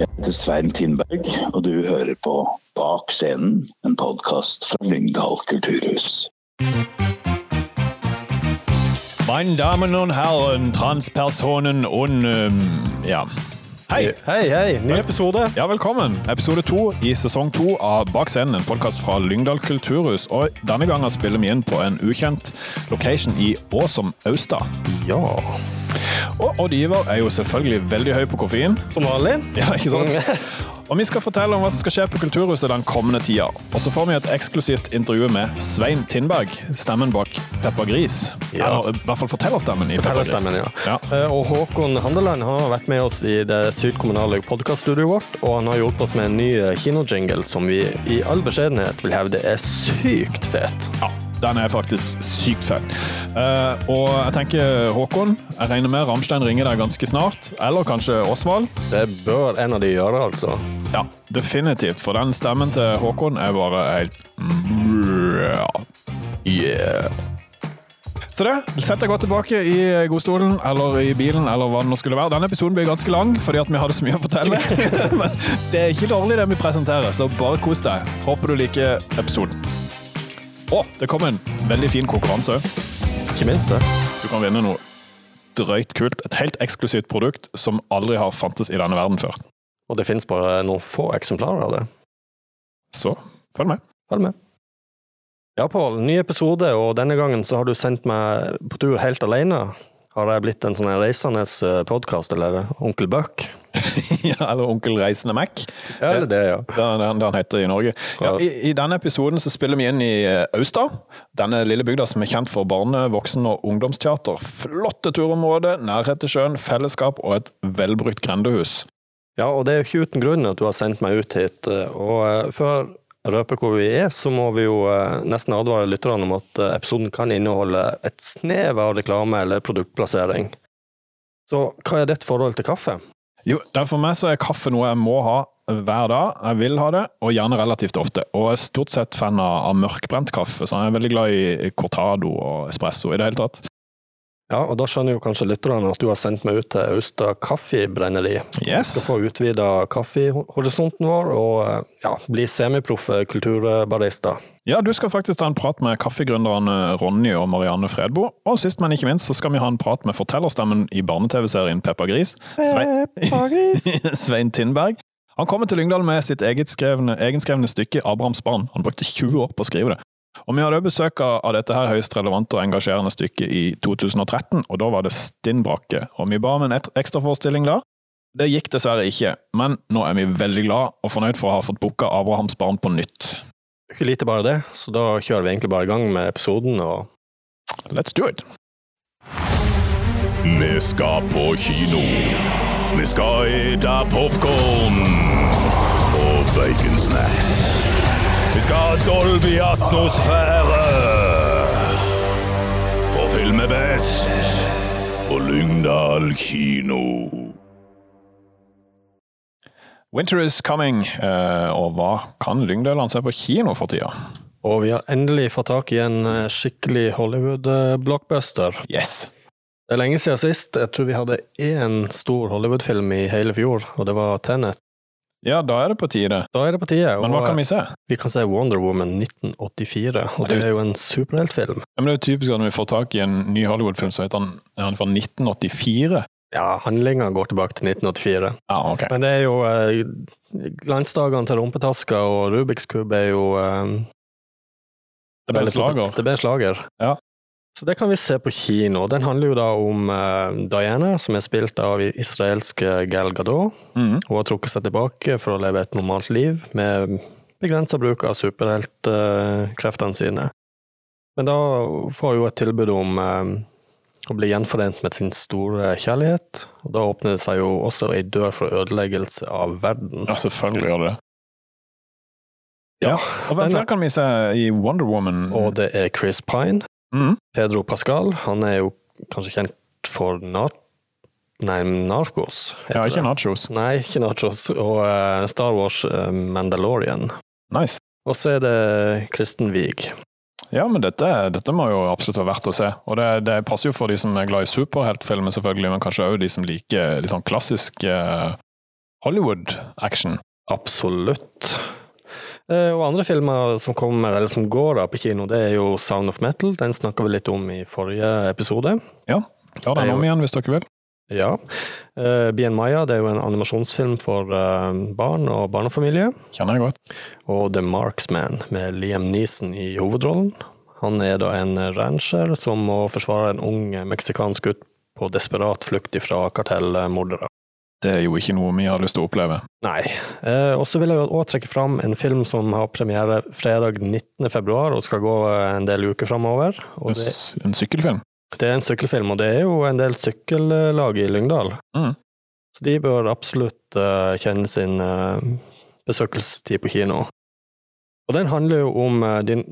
Jeg heter Svein Tindberg, og du hører på Bak scenen, en podkast fra Lyngdal kulturhus. Meine Damen und Herren, Transpersonen und um, ja. Hei! Hei, hei. Ny episode. Ja, velkommen. Episode to i sesong to av Bak scenen, en podkast fra Lyngdal kulturhus. Og denne gangen spiller vi inn på en ukjent location i Åsom Austa. Ja. Og Odd Ivar er jo selvfølgelig veldig høy på koffein. Som vanlig. Ja, ikke sant? Og vi skal fortelle om hva som skal skje på Kulturhuset den kommende tida. Og så får vi et eksklusivt intervju med Svein Tindberg, stemmen bak Peppa Gris. Ja. Eller i hvert fall fortellerstemmen i Peppa Gris. Ja. Ja. Eh, Og Håkon Handeland har vært med oss i det sydkommunale podkaststudioet vårt, og han har hjulpet oss med en ny kinojingle som vi i all beskjedenhet vil hevde er sykt fet. Ja, den er faktisk sykt fett. Eh, og jeg tenker, Håkon, jeg regner med Ramstein ringer deg ganske snart. Eller kanskje Osvald. Det bør en av de gjøre, altså. Ja, definitivt. For den stemmen til Håkon er bare helt. Yeah. Så det, sett deg godt tilbake i godstolen eller i bilen eller hva det nå skulle være. Denne episoden blir ganske lang fordi vi hadde så mye å fortelle. Men det er ikke dårlig det vi presenterer, så bare kos deg. Håper du liker episoden. Og det kom en veldig fin konkurranse. Ikke minst det. Du kan vinne noe drøyt kult. Et helt eksklusivt produkt som aldri har fantes i denne verden før. Og det finnes bare noen få eksemplarer av det. Så følg med. Følg med. Ja, Pål. Ny episode, og denne gangen så har du sendt meg på tur helt alene. Har det blitt en sånn reisende podkast, eller Onkel Buck? ja, eller Onkel Reisende Mac. Ja, eller det, ja. Det det han heter i Norge. Ja, i, I denne episoden så spiller vi inn i eh, Austad. Denne lille bygda som er kjent for barne-, voksen- og ungdomsteater. Flotte turområder, nærhet til sjøen, fellesskap og et velbrukt grendehus. Ja, og det er jo ikke uten grunn at du har sendt meg ut hit. Og eh, før jeg røper hvor vi er, så må vi jo eh, nesten advare lytterne om at eh, episoden kan inneholde et snev av reklame eller produktplassering. Så hva er ditt forhold til kaffe? Jo, For meg så er kaffe noe jeg må ha hver dag. Jeg vil ha det, og gjerne relativt ofte. Og jeg er stort sett fan av, av mørkbrent kaffe, så jeg er veldig glad i cortado og espresso i det hele tatt. Ja, og da skjønner jo kanskje lytterne at du har sendt meg ut til Austa Kaffebrenneri. Yes! Skal få utvida kaffehorisonten vår og eh, ja, bli semiproffe kulturbarister. Ja, du skal faktisk ta en prat med kaffegründerne Ronny og Marianne Fredbo. Og sist, men ikke minst, så skal vi ha en prat med fortellerstemmen i barne-TV-serien Peppa Gris. Svein, Svein Tindberg. Han kommer til Lyngdal med sitt egenskrevne, egenskrevne stykke 'Abrahams barn'. Han brukte 20 år på å skrive det. Og Vi hadde besøk av dette her høyst relevante og engasjerende stykket i 2013, og da var det Stinnbrakke. Og Vi ba om en ekstraforestilling da. Det gikk dessverre ikke, men nå er vi veldig glad og fornøyd for å ha fått booka 'Abrahams barn' på nytt. Ikke lite bare det, så da kjører vi egentlig bare i gang med episoden. og Let's do it! Vi skal på kino. Vi skal ete popkorn og baconsnacks. Vi skal ha Dolby-atmosfære. For film er best på Lyngdal kino. Winter is coming, eh, og hva kan lyngdølene se på kino for tida? Og vi har endelig fått tak i en eh, skikkelig Hollywood-blockbuster. Yes! Det er lenge siden sist. Jeg tror vi hadde én stor Hollywood-film i hele fjor, og det var Tenet. Ja, da er det på tide. Da er det på tide. Men hva kan vi se? Vi kan se Wonder Woman 1984, og det er jo en superheltfilm. Ja, men det er jo typisk at når vi får tak i en ny Hollywood-film, så heter han, han fra 1984. Ja, handlinga går tilbake til 1984. Ja, ok. Men det er jo eh, Glansdagene til rumpetaska og Rubiks kube er jo eh, Det ble slager. Det ble slager. Ja. Så det kan vi se på kino. Den handler jo da om eh, Diana, som er spilt av israelske Gal Gadot. Mm. Hun har trukket seg tilbake for å leve et normalt liv, med begrensa bruk av superheltkreftene sine. Men da får hun et tilbud om eh, å bli gjenforent med sin store kjærlighet, og da åpner det seg jo også ei dør for ødeleggelse av verden. Ja, selvfølgelig gjør det det. Ja, Og hvem er- flere kan vi se i Wonder Woman? Og det er Chris Pine, Mhm. Pedro Pascal, han er jo kanskje kjent for nar Nei, heter Ja, ikke nachos. Nei, ikke Nachos. Og uh, Star Wars uh, Mandalorian. Nice. Og så er det Kristen Wiig. Ja, men dette, dette må jo absolutt være verdt å se. Og det, det passer jo for de som er glad i superheltfilmer, selvfølgelig, men kanskje òg de som liker litt sånn klassisk uh, Hollywood-action. Absolutt. Eh, Og andre filmer som kommer, eller som går da på kino, det er jo Sound of Metal. Den snakka vi litt om i forrige episode. Ja, ta den om igjen hvis dere vil. Ja. Uh, Bien Maya det er jo en animasjonsfilm for uh, barn og barnefamilie. Kjenner jeg godt. Og The Marksman med Liam Neeson i hovedrollen. Han er da en rancher som må forsvare en ung meksikansk gutt på desperat flukt fra kartellmordere. Det er jo ikke noe vi har lyst til å oppleve. Nei. Eh, og så vil jeg òg trekke fram en film som har premiere fredag 19. februar og skal gå eh, en del uker framover. En sykkelfilm. det er en sykkelfilm, og det er jo en del sykkellag i Lyngdal. Mm. Så de bør absolutt uh, kjenne sin uh, besøkelsestid på kino. Og den handler jo om uh, din,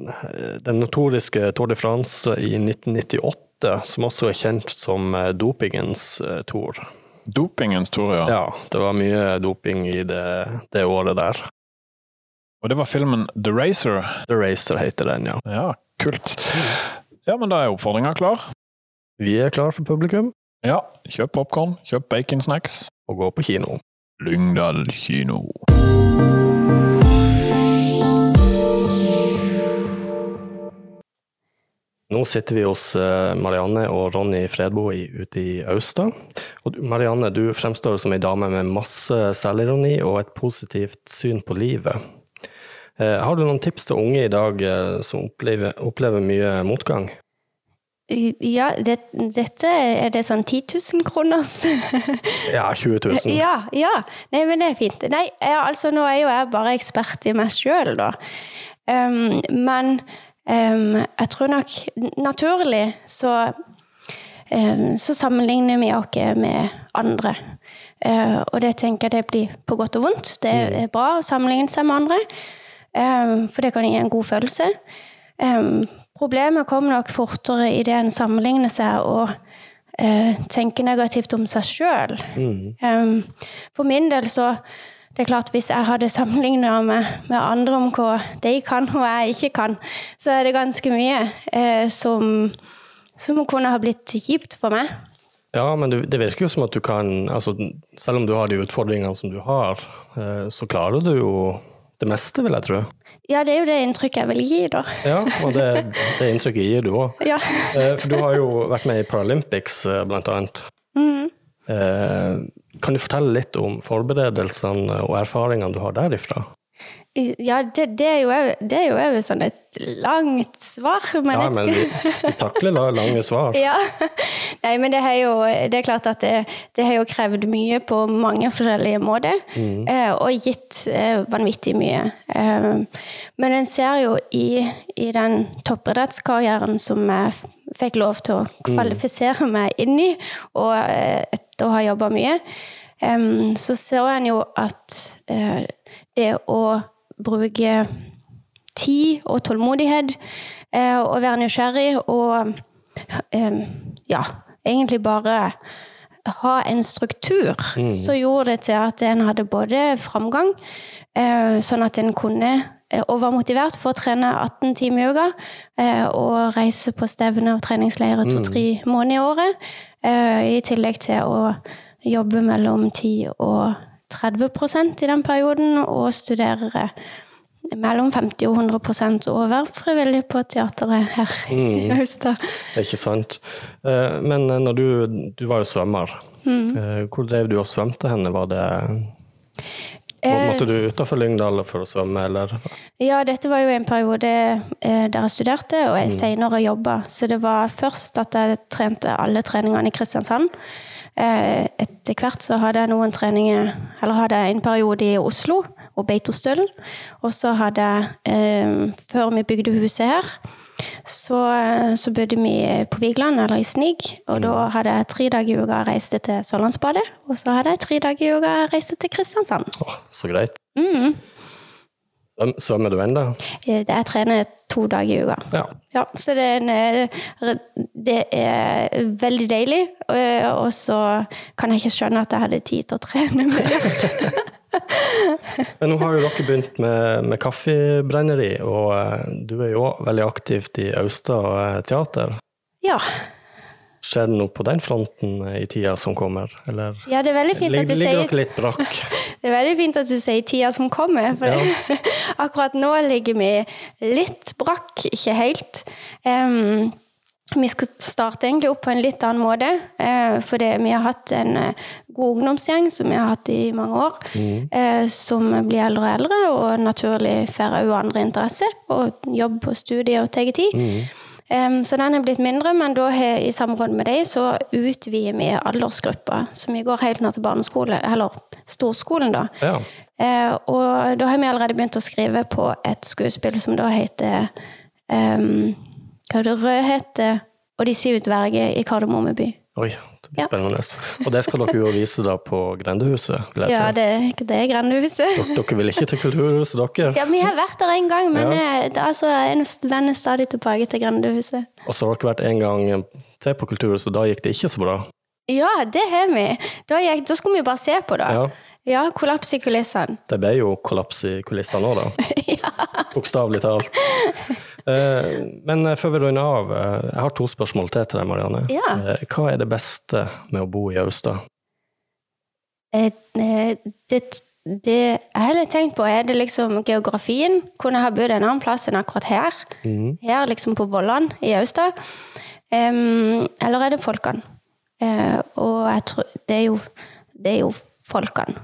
den notoriske Tour de France i 1998, som også er kjent som dopingens tour. Dopingens tur, ja. Ja, det var mye doping i det, det året der. Og det var filmen The Racer. The Racer heter den, ja. Ja, kult. Ja, men da er oppfordringa klar. Vi er klar for publikum Ja, kjøp popkorn, kjøp baconsnacks. og gå på kino. Lyngdal kino. Nå sitter vi hos eh, Marianne og Ronny Fredbo i, ute i Austa. Og Marianne, du fremstår som ei dame med masse selvironi og et positivt syn på livet. Eh, har du noen tips til unge i dag eh, som opplever, opplever mye motgang? Ja, det, dette er det sånn 10 000 kroners Ja, 20 000. Ja, ja. Nei, men det er fint. Nei, jeg, altså nå er jo jeg bare ekspert i meg sjøl, da. Um, men jeg tror nok naturlig så så sammenligner vi oss med andre. Uh, og det tenker jeg det blir på godt og vondt. Det er bra å sammenligne seg med andre, for det kan gi en god følelse. Problemet kommer nok fortere idet en sammenligner seg og eh, tenker negativt om seg sjøl. Um, for min del så det er klart Hvis jeg hadde sammenligna med, med andre om hva de kan og jeg ikke kan, så er det ganske mye eh, som, som kunne ha blitt kjipt for meg. Ja, men det, det virker jo som at du kan altså, Selv om du har de utfordringene som du har, eh, så klarer du jo det meste, vil jeg tro. Ja, det er jo det inntrykket jeg vil gi, da. Ja, og det, det inntrykket gir du òg. Ja. For du har jo vært med i Paralympics, eh, blant annet. Mm. Eh, Kan du fortelle litt om forberedelsene og erfaringene du har derifra? Ja, det, det er jo det er jo sånn et langt svar. Men Ja, men vi, vi takler lange svar. Ja. Nei, men det, er jo, det er klart at det, det har jo krevd mye på mange forskjellige måter. Mm. og gitt eh, vanvittig mye. Eh, men en ser jo i, i den toppidrettskarrieren som jeg fikk lov til å kvalifisere meg inn i, og eh, etter har ha jobba mye, um, så ser en jo at uh, det å bruke tid og tålmodighet, uh, og være nysgjerrig og eh, ja, egentlig bare ha en struktur som gjorde det til at en hadde både framgang, eh, sånn at en kunne og var motivert for å trene 18 timer i uka eh, og reise på stevner og treningsleirer to-tre måneder i året, eh, i tillegg til å jobbe mellom 10 og 30% i den perioden og studere mellom 50 og 100 og være frivillig på teateret her i Austad. Ikke sant. Eh, Men eh, når du, du var jo svømmer. Mm. Hvor drev du og svømte henne? Var det Måtte du utenfor Lyngdal for å svømme, eller? Ja, dette var jo en periode eh, der jeg studerte, og jeg senere jobba. Så det var først at jeg trente alle treningene i Kristiansand. Eh, etter hvert så hadde jeg noen treninger, eller hadde jeg en periode i Oslo og Beitostølen. Og så hadde jeg, eh, før vi bygde huset her, så, så bodde vi på Vigeland, eller i Snig. Og da hadde jeg tre dager i uka reist reiste til Sørlandsbadet, og så hadde jeg tre dager i uka reist reiste til Kristiansand. Åh, så greit. Mm. Svømmer du ennå? Eh, Jeg trener to dager i uka. Ja. Ja, så det er, en, eh, det er veldig deilig. Og så kan jeg ikke skjønne at jeg hadde tid til å trene mer. Men nå har jo dere begynt med, med kaffebrenneri, og eh, du er jo også veldig aktivt i Austa eh, teater. Ja. Skjer det noe på den fronten i tida som kommer, eller Ja, det er veldig fint at du ligger dere litt brakk? Det er veldig fint at du sier tida som kommer, for Ja. akkurat nå ligger vi litt brakk, ikke helt. Um, vi skal starte egentlig opp på en litt annen måte, uh, fordi vi har hatt en eh, god ungdomsgjeng som vi har hatt i mange år, eh, som blir eldre og eldre, og naturlig får også andre interesser, og jobb på studier og tar tid. Em, så den er blitt mindre, men da har, i samråd med deg så utvider vi aldersgruppa. Så vi går helt ned til barneskole, eller storskolen, da. Ja. Eh, og da har vi allerede begynt å skrive på et skuespill som da heter em, Hva er det Rødhette og De syv dverger i Kardemomme by. Oi, det blir Ja. spennende. Og det skal dere jo vise da på Grendehuset, vil jeg Ja, det, det er Grendehuset. Dere, dere vil ikke til Kulturhuset, dere? Ja, vi har vært der en gang, men Ja. eh, da så en vender stadig tilbake til Grendehuset. Og så har dere vært en gang til på Kulturhuset, da gikk det ikke så bra? Ja, det har vi. Da, gikk, da skulle vi bare se på det. Ja. Ja, kollaps i kulissene. Det ble jo kollaps i kulissene òg, da. ja. Bokstavelig talt. Eh, Men før vi runder av, eh, jeg har to spørsmål til til deg, Marianne. Ja. Eh, Hva er det beste med å bo i Austad? Det, det jeg heller tenkt på, er det liksom geografien? Kunne jeg ha bodd en annen plass enn akkurat her? Her, liksom på Vollan i Austad? Eller er det folkene? Og jeg tror Det er jo, det er jo folkene.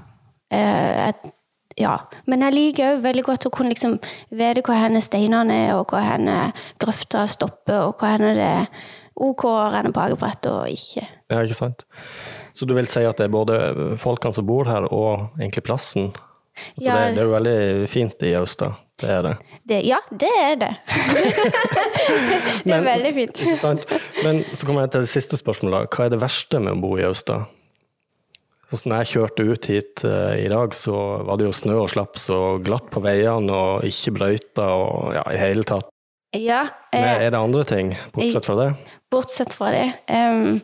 Et, ja. Men jeg liker òg veldig godt å kunne liksom vite hvor henne steinene er, og hvor henne grøfta stopper, og hvor henne det er OK å renne på akebrett og ikke. Ja, ikke sant? Så du vil si at det er både folkene som bor her, og egentlig plassen? Altså Ja. det, det er jo veldig fint i Austa. det er det. Det, ja, det er det. det er Men- veldig fint. Sant? Men så kommer jeg til det siste spørsmålet. Hva er det verste med å bo i Austad? Sånn når jeg kjørte ut hit uh, i dag, så var det jo snø og slaps og glatt på veiene og ikke brøyta og ja, i hele tatt. Ja, Men eh, er det andre ting, bortsett fra det? bortsett fra det. Um,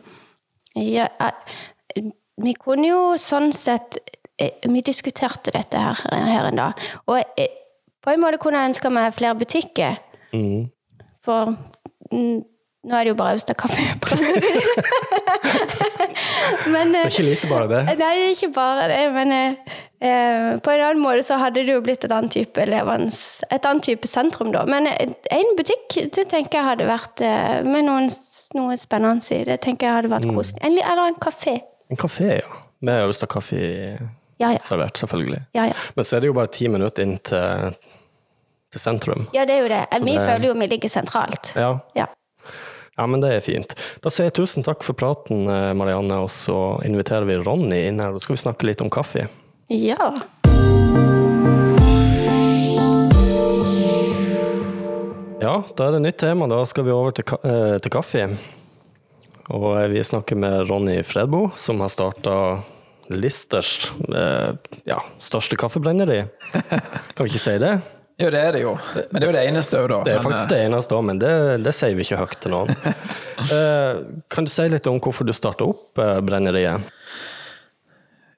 ja, eh, vi kunne jo sånn sett eh, Vi diskuterte dette her, her en dag. Og på en måte kunne jeg ønska meg flere butikker. Mm. For mm, nå er det jo bare Austa kafé. Men Det eh, er ikke lite bare det. Nei, det er ikke bare det, men eh, eh, på en annen måte så hadde det jo blitt et annet type levens, et annet type sentrum da. Men eh, en butikk, det tenker jeg hadde vært eh, med noen, noe spennende i. Det tenker jeg hadde vært koselig. Eller en kafé. En kafé, ja. Med Austa kaffe Ja, ja. servert, selvfølgelig. Ja, ja. Men så er det jo bare ti minutter inn til, til sentrum. Ja, det er jo det. Vi føler jo vi ligger sentralt. Ja. Ja. men det er fint. Da sier jeg tusen takk for praten, eh, Marianne, og så inviterer vi Ronny inn her. Da skal vi snakke litt om kaffe. Ja. Ja, da er det nytt tema. Da skal vi over til, ka eh, til kaffe. Og eh, vi snakker med Ronny Fredbo, som har starta Listers eh, ja, største kaffebrenneri. Kan vi ikke si det? Jo, det er det jo. Men det er jo det eneste òg, da. Det er faktisk det eneste òg, men det, det sier vi ikke høyt til noen. Eh, kan du si litt om hvorfor du starta opp eh, brenneriet?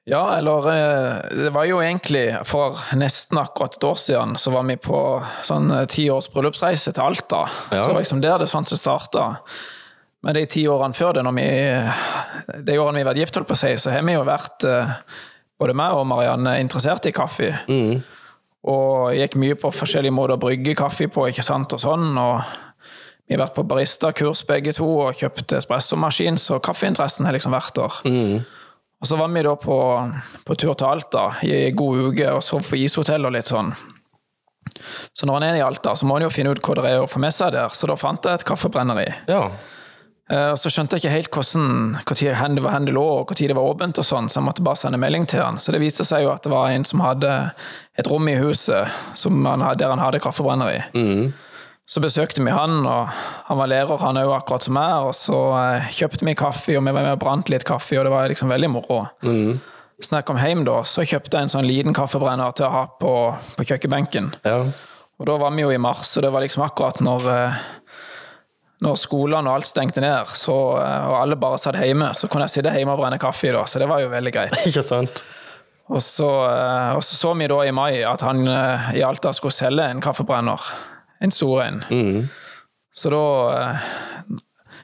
Ja, eller eh, Det var jo egentlig for nesten akkurat et år siden så var vi på sånn eh, ti års bryllupsreise til Alta. Ja. Så det var liksom der det sånn som starta. Men de ti årene før det, når vi, de årene vi har vært gift, holdt på å si, så har vi jo vært, eh, både meg og Marianne, interessert i kaffe. Og gikk mye på forskjellige måter å brygge kaffe på, ikke sant, og sånn. og vi har vært på baristakurs begge to og kjøpt espressomaskin, så kaffeinteressen har liksom vært der. Og så var vi da på, på tur til Alta i en god uke og sov på ishotell og litt sånn. Så når han er i Alta, så må han jo finne ut hva det er å få med seg der. Så da fant jeg et kaffebrenneri. Ja. Eh, Og så skjønte jeg ikke helt hvordan, hvor det var, hen det lå, og når det var åpent, og sånn, så jeg måtte bare sende melding til han. Så det viste seg jo at det var en som hadde et rom i huset som han, der han hadde kaffebrenneri. Så besøkte vi han, og han var lærer, han òg, akkurat som meg. Og så eh, kjøpte vi kaffe, og vi var med og brant litt kaffe, og det var liksom veldig moro. Så når jeg kom hjem, da, så kjøpte jeg en sånn liten kaffebrenner til å ha på, på kjøkkenbenken. ja. Og da var vi jo i mars, og det var liksom akkurat når eh, når skolene og alt stengte ned, så, eh, og alle bare satt hjemme, så kunne jeg sitte hjemme og brenne kaffe. da, Så det var jo veldig greit. Ikke sant? Og så, eh, og så så vi da i mai at han eh, i Alta skulle selge en kaffebrenner. En stor en. Så da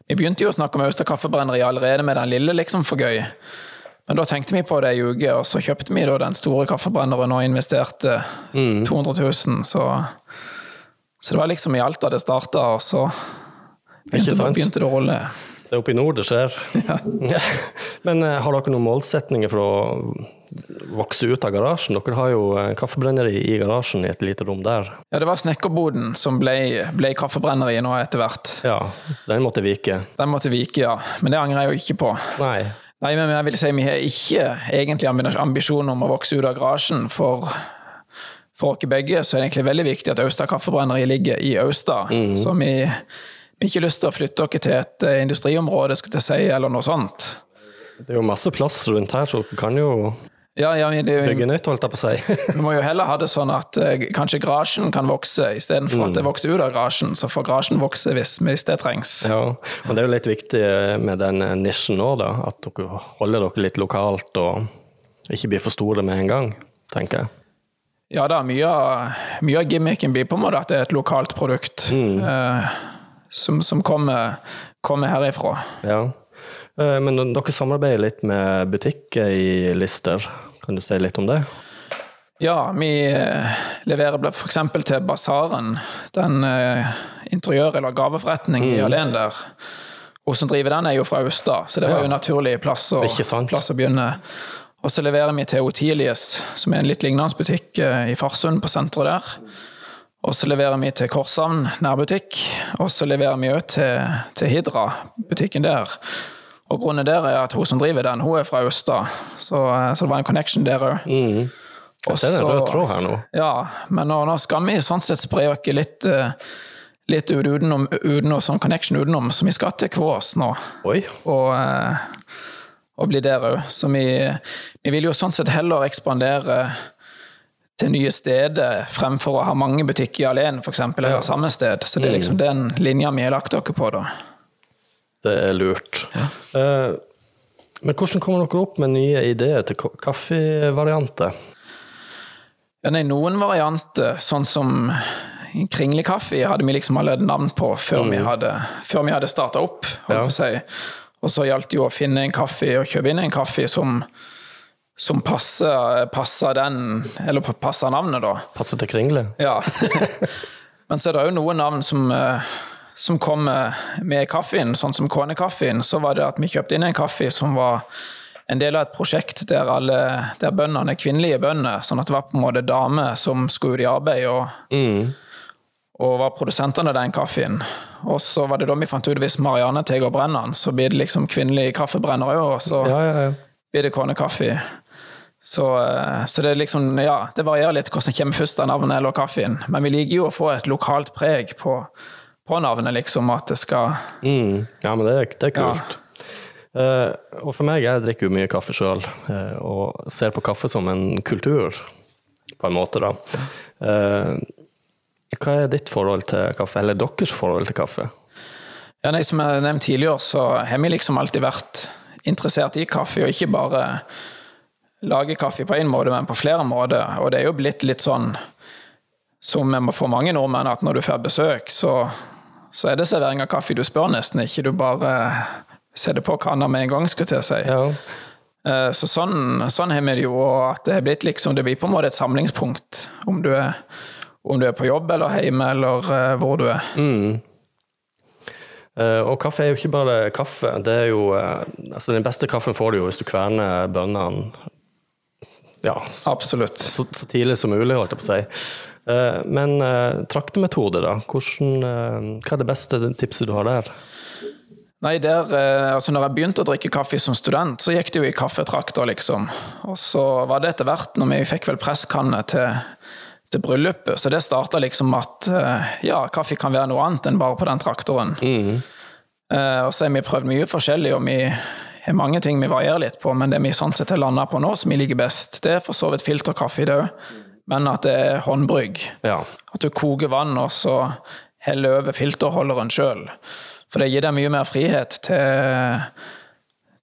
Vi begynte jo å snakke om Austa kaffebrenneri allerede med den lille, liksom, for gøy. Men da tenkte vi på det i uke, og så kjøpte vi da den store kaffebrenneren og investerte 200 000, så Så det var liksom i Alta det starta, og så begynte, sant? begynte det å holde. Det er oppe i nord det skjer. Men eh, har dere noen målsetninger for å vokse ut av garasjen? Dere har jo eh, kaffebrenneri i garasjen i et lite rom der. Ja, det var snekkerboden som ble, ble kaffebrenneri nå etter hvert. Ja, så den måtte vike. Den måtte vike, ja. Men det angrer jeg jo ikke på. Nei. Nei, men jeg vil si vi har ikke egentlig ambi- ambisjon om å vokse ut av garasjen. For, for oss begge så er det egentlig veldig viktig at Austa kaffebrenneri ligger i Austa. Så vi ikke lyst til å flytte dere til et eh, industriområde, skulle jeg si, eller noe sånt. Det er jo masse plass rundt her, så dere kan jo Ja, ja, det, bygge nytt, holdt jeg på å si. Vi må jo heller ha det sånn at eh, kanskje garasjen kan vokse, istedenfor at det vokser ut av garasjen. Så får garasjen vokse hvis, hvis det trengs. Ja, og det er jo litt viktig med den eh, nisjen nå, da. At dere holder dere litt lokalt og ikke blir for store med en gang, tenker jeg. Ja da, mye av, mye av gimmicken blir på en måte at det er et lokalt produkt eh, som, som kommer, kommer herifra. Ja. Eh, Men dere samarbeider litt med butikker i Lister. Kan du si litt om det? Ja, vi eh, leverer f.eks. til Basaren, den eh, interiør- eller gaveforretning i Alen der. Hun som driver den, er jo fra Austad, så det var jo en naturlig plass å, plass å begynne. Og så leverer vi til Otilius, som er en litt lignende butikk i Farsund, på senteret der. Og så leverer vi til Korshavn nærbutikk, og så leverer vi òg til, til Hidra, butikken der. Og grunnen der er at hun som driver den, hun er fra Østa, så, så det var en connection der òg. Mm. Jeg ser en rød tråd her nå. Ja, men nå, nå skal vi sånn sett spre oss litt, eh, litt ut utenom, utenom sånn connection utenom, så vi skal til Kvås nå. Oi. Og, eh, og bli der òg. Så vi, vi vil jo sånn sett heller ekspandere til nye steder fremfor å ha mange butikker i alene, f.eks., eller Ja. samme sted. Så det er liksom den linja vi har lagt dere på, da. Det er lurt. Eh, men hvordan kommer dere opp med nye ideer til kaffevarianter? Ja, nei, noen varianter, sånn som kringlekaffe, hadde vi liksom allerede navn på før vi hadde, før vi hadde starta opp. holdt Ja. på å si. Og så gjaldt det jo å finne en kaffe og kjøpe inn en kaffe som, som passer, passer den, eller passer navnet, da. Passer til kringle? Ja. Men så er det jo noen navn som, eh, som kommer med kaffen, sånn som Kånekaffen. Så var det at vi kjøpte inn en kaffe som var en del av et prosjekt der, alle, der bøndene er kvinnelige bønder. Sånn at det var på en måte damer som skulle ut i arbeid og, Mm. og var produsentene av den kaffen. Og så var det da vi fant ut hvis Marianne tar og brenner den, så blir det liksom kvinnelig kaffebrenner òg, og så Ja, ja, ja. blir det Kånekaffe. Så, eh, så det liksom, ja, det varierer litt hvordan kommer først av navnet eller kaffen. Men vi liker jo å få et lokalt preg på, på navnet, liksom, at det skal Mm. ja men det det er Ja. kult. Eh, og for meg, jeg drikker jo mye kaffe sjøl, og ser på kaffe som en kultur, på en måte, da. Uh, hva er ditt forhold til kaffe, eller deres forhold til kaffe? Ja, nei, Som jeg nevnte tidligere, så har vi liksom alltid vært interessert i kaffe, og ikke bare lage kaffe på én måte, men på flere måter. Og det er jo blitt litt sånn som for mange nordmenn, at når du får besøk, så, så er det servering av kaffe du spør nesten ikke. Du bare setter på kanna med en gang, skulle jeg si. Ja. Eh, Så sånn, sånn har vi det jo, og at det blitt liksom, det blir på en måte et samlingspunkt. Om du er, om du er på jobb eller hjemme, eller eh, hvor du er. Mm. Eh, og kaffe er jo ikke bare kaffe. Det er jo, altså Den beste kaffen får du jo hvis du kverner bønnene ja, så, Absolutt. så, så tidlig som mulig, holdt jeg på å si. Eh, men uh, traktemetode, da? Hvordan, eh, hva er det beste tipset du har der? Nei, der, eh, altså når jeg begynte å drikke kaffe som student, så gikk det jo i kaffetrakter, liksom. Og så var det etter hvert, når vi fikk vel presskanne til, til bryllupet, så det starta liksom at eh, ja, kaffe kan være noe annet enn bare på den traktoren. Eh, og så har vi prøvd mye forskjellig, og vi har mange ting vi varierer litt på, men det vi sånn sett har landa på nå, som vi liker best, det er for så vidt filterkaffe, det òg. Men at det er håndbrygg. Ja. At du koker vann, og så heller over filterholderen sjøl. For det gir deg mye mer frihet til,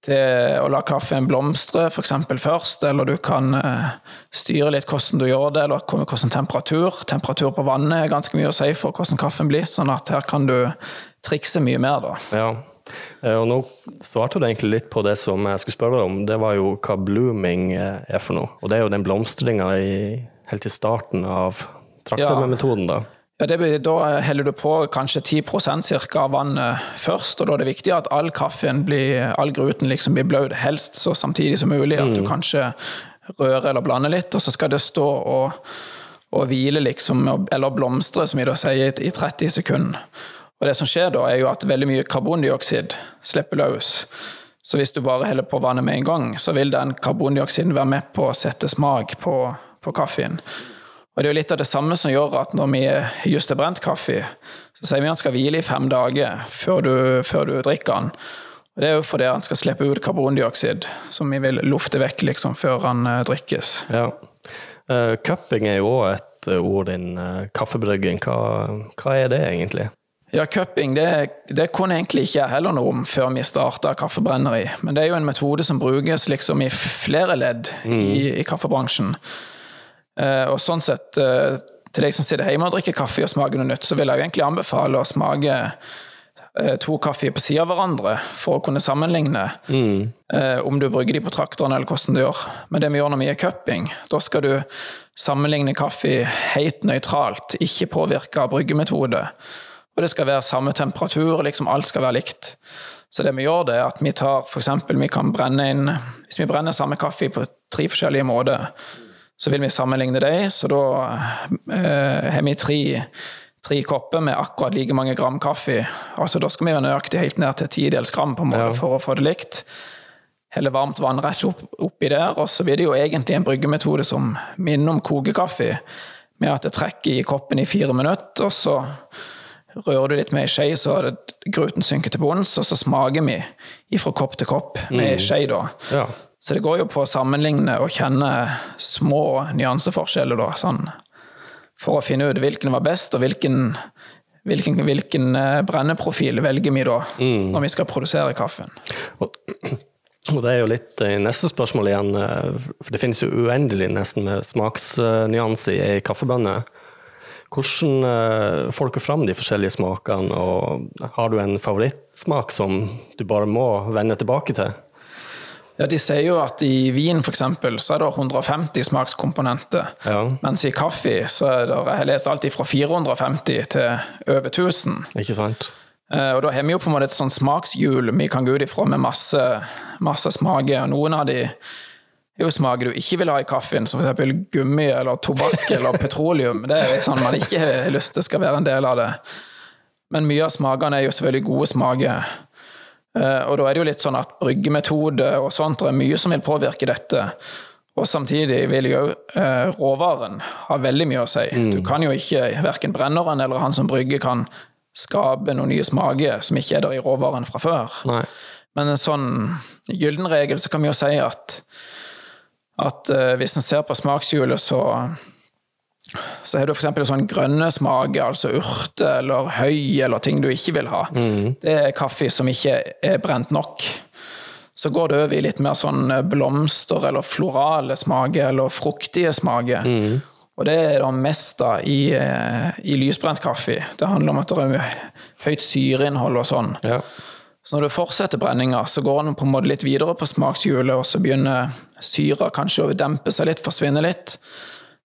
til å la kaffen blomstre, f.eks. først. Eller du kan eh, styre litt hvordan du gjør det, eller hvordan temperatur. Temperatur på vannet er ganske mye å si for hvordan kaffen blir, sånn at her kan du trikse mye mer, da. ja. Eh, Og nå svarte du egentlig litt på det som jeg skulle spørre deg om. Det var jo hva blooming eh, er for noe. Og det er jo den blomstringa helt i starten av traktormetoden, da. Ja, det da heller du på kanskje 10% cirka av vannet først, og da er det viktig at all kaffen blir, all gruten liksom blir bløt, helst så samtidig som mulig. At du kanskje rører eller blander litt, og så skal det stå og, og hvile, liksom, eller blomstre, som vi da sier, i 30 sekunder. Og det som skjer da, er jo at veldig mye karbondioksid slipper løs. Så hvis du bare heller på vannet med en gang, så vil den karbondioksiden være med på å sette smak på, på kaffen. Og det er jo litt av det samme som gjør at når vi just har brent kaffe, så sier vi at den skal hvile i fem dager før du, før du drikker den. Og det er jo fordi han skal slippe ut karbondioksid, som vi vil lufte vekk liksom før han eh, drikkes. Ja. Uh, cupping er jo òg et eh, ord innen kaffebrygging. Hva, hva er det egentlig? Ja, cupping det, det kunne egentlig ikke jeg heller noe om før vi starta kaffebrenneri. Men det er jo en metode som brukes liksom i flere ledd i, i kaffebransjen. Eh, og sånn sett, eh, til deg som sitter hjemme og drikker kaffe og smaker noe nytt, så vil jeg egentlig anbefale å smake eh, to kaffe på siden av hverandre for å kunne sammenligne eh, om du brygger de på traktoren eller hvordan du gjør. Men det vi gjør når vi er cupping, da skal du sammenligne kaffe helt nøytralt, ikke påvirke av bryggemetode. Og det skal være samme temperatur, liksom alt skal være likt. Så det vi gjør, det er at vi tar eksempel, vi kan brenne inn Hvis vi brenner samme kaffe på tre forskjellige måter, så vil vi sammenligne dem. Så da eh, har vi tre, tre kopper med akkurat like mange gram kaffe. Altså Da skal vi være nøyaktig helt ned til tidels gram på måte Ja. for å få det likt. Heller varmt vann rett opp, oppi der, og så blir det jo egentlig en bryggemetode som minner om kokekaffe, med at det trekker i koppen i fire minutter, og så rører du litt med ei skje, så det gruten synker til bunns, og så smaker vi fra kopp til kopp med ei skje, da. Ja. Så det går jo på å sammenligne og kjenne små nyanseforskjeller, da, sånn, for å finne ut hvilken var best, og hvilken, hvilken, hvilken eh, brenneprofil velger vi da, når vi skal produsere kaffen. Og, og det er jo litt i neste spørsmål igjen, eh, for det finnes jo uendelig nesten med smaksnyanser i kaffebønner. Hvordan eh, får dere fram de forskjellige smakene, og har du en favorittsmak som du bare må vende tilbake til? Ja, De sier jo at i vin for eksempel, så er det 150 smakskomponenter. Ja. Mens i kaffe så er det, jeg har lest alt fra 450 til over 1000. Ikke sant? Eh, Og da har vi jo på en måte et sånn smakshjul vi kan gå ut ifra med masse, masse smaker. Noen av de er jo smaker du ikke vil ha i kaffen, som f.eks. gummi eller tobakk eller petroleum. Det er sånn man ikke har lyst til skal være en del av det. Men mye av smakene er jo selvfølgelig gode smaker. Eh, Og da er det jo litt sånn at bryggemetode og sånt, det er mye som vil påvirke dette. Og samtidig vil jo eh, råvaren ha veldig mye å si. Du kan jo ikke, verken brenneren eller han som brygger, kan skape noen nye smaker som ikke er der i råvaren fra før. Nei. Men en sånn gyllen regel, så kan vi jo si at, at eh, hvis en ser på smakshjulet, så så har du f.eks. sånn grønne smaker, altså urte eller høy eller ting du ikke vil ha. Det er kaffe som ikke er brent nok. Så går det over i litt mer sånn blomster eller florale smaker eller fruktige smaker. Og det er det mest da i, eh, i lysbrent kaffe. Det handler om at det er høyt syreinnhold og sånn. Ja. Så når du fortsetter brenninga, så går den på en måte litt videre på smakshjulet, og så begynner syra kanskje å dempe seg litt, forsvinne litt.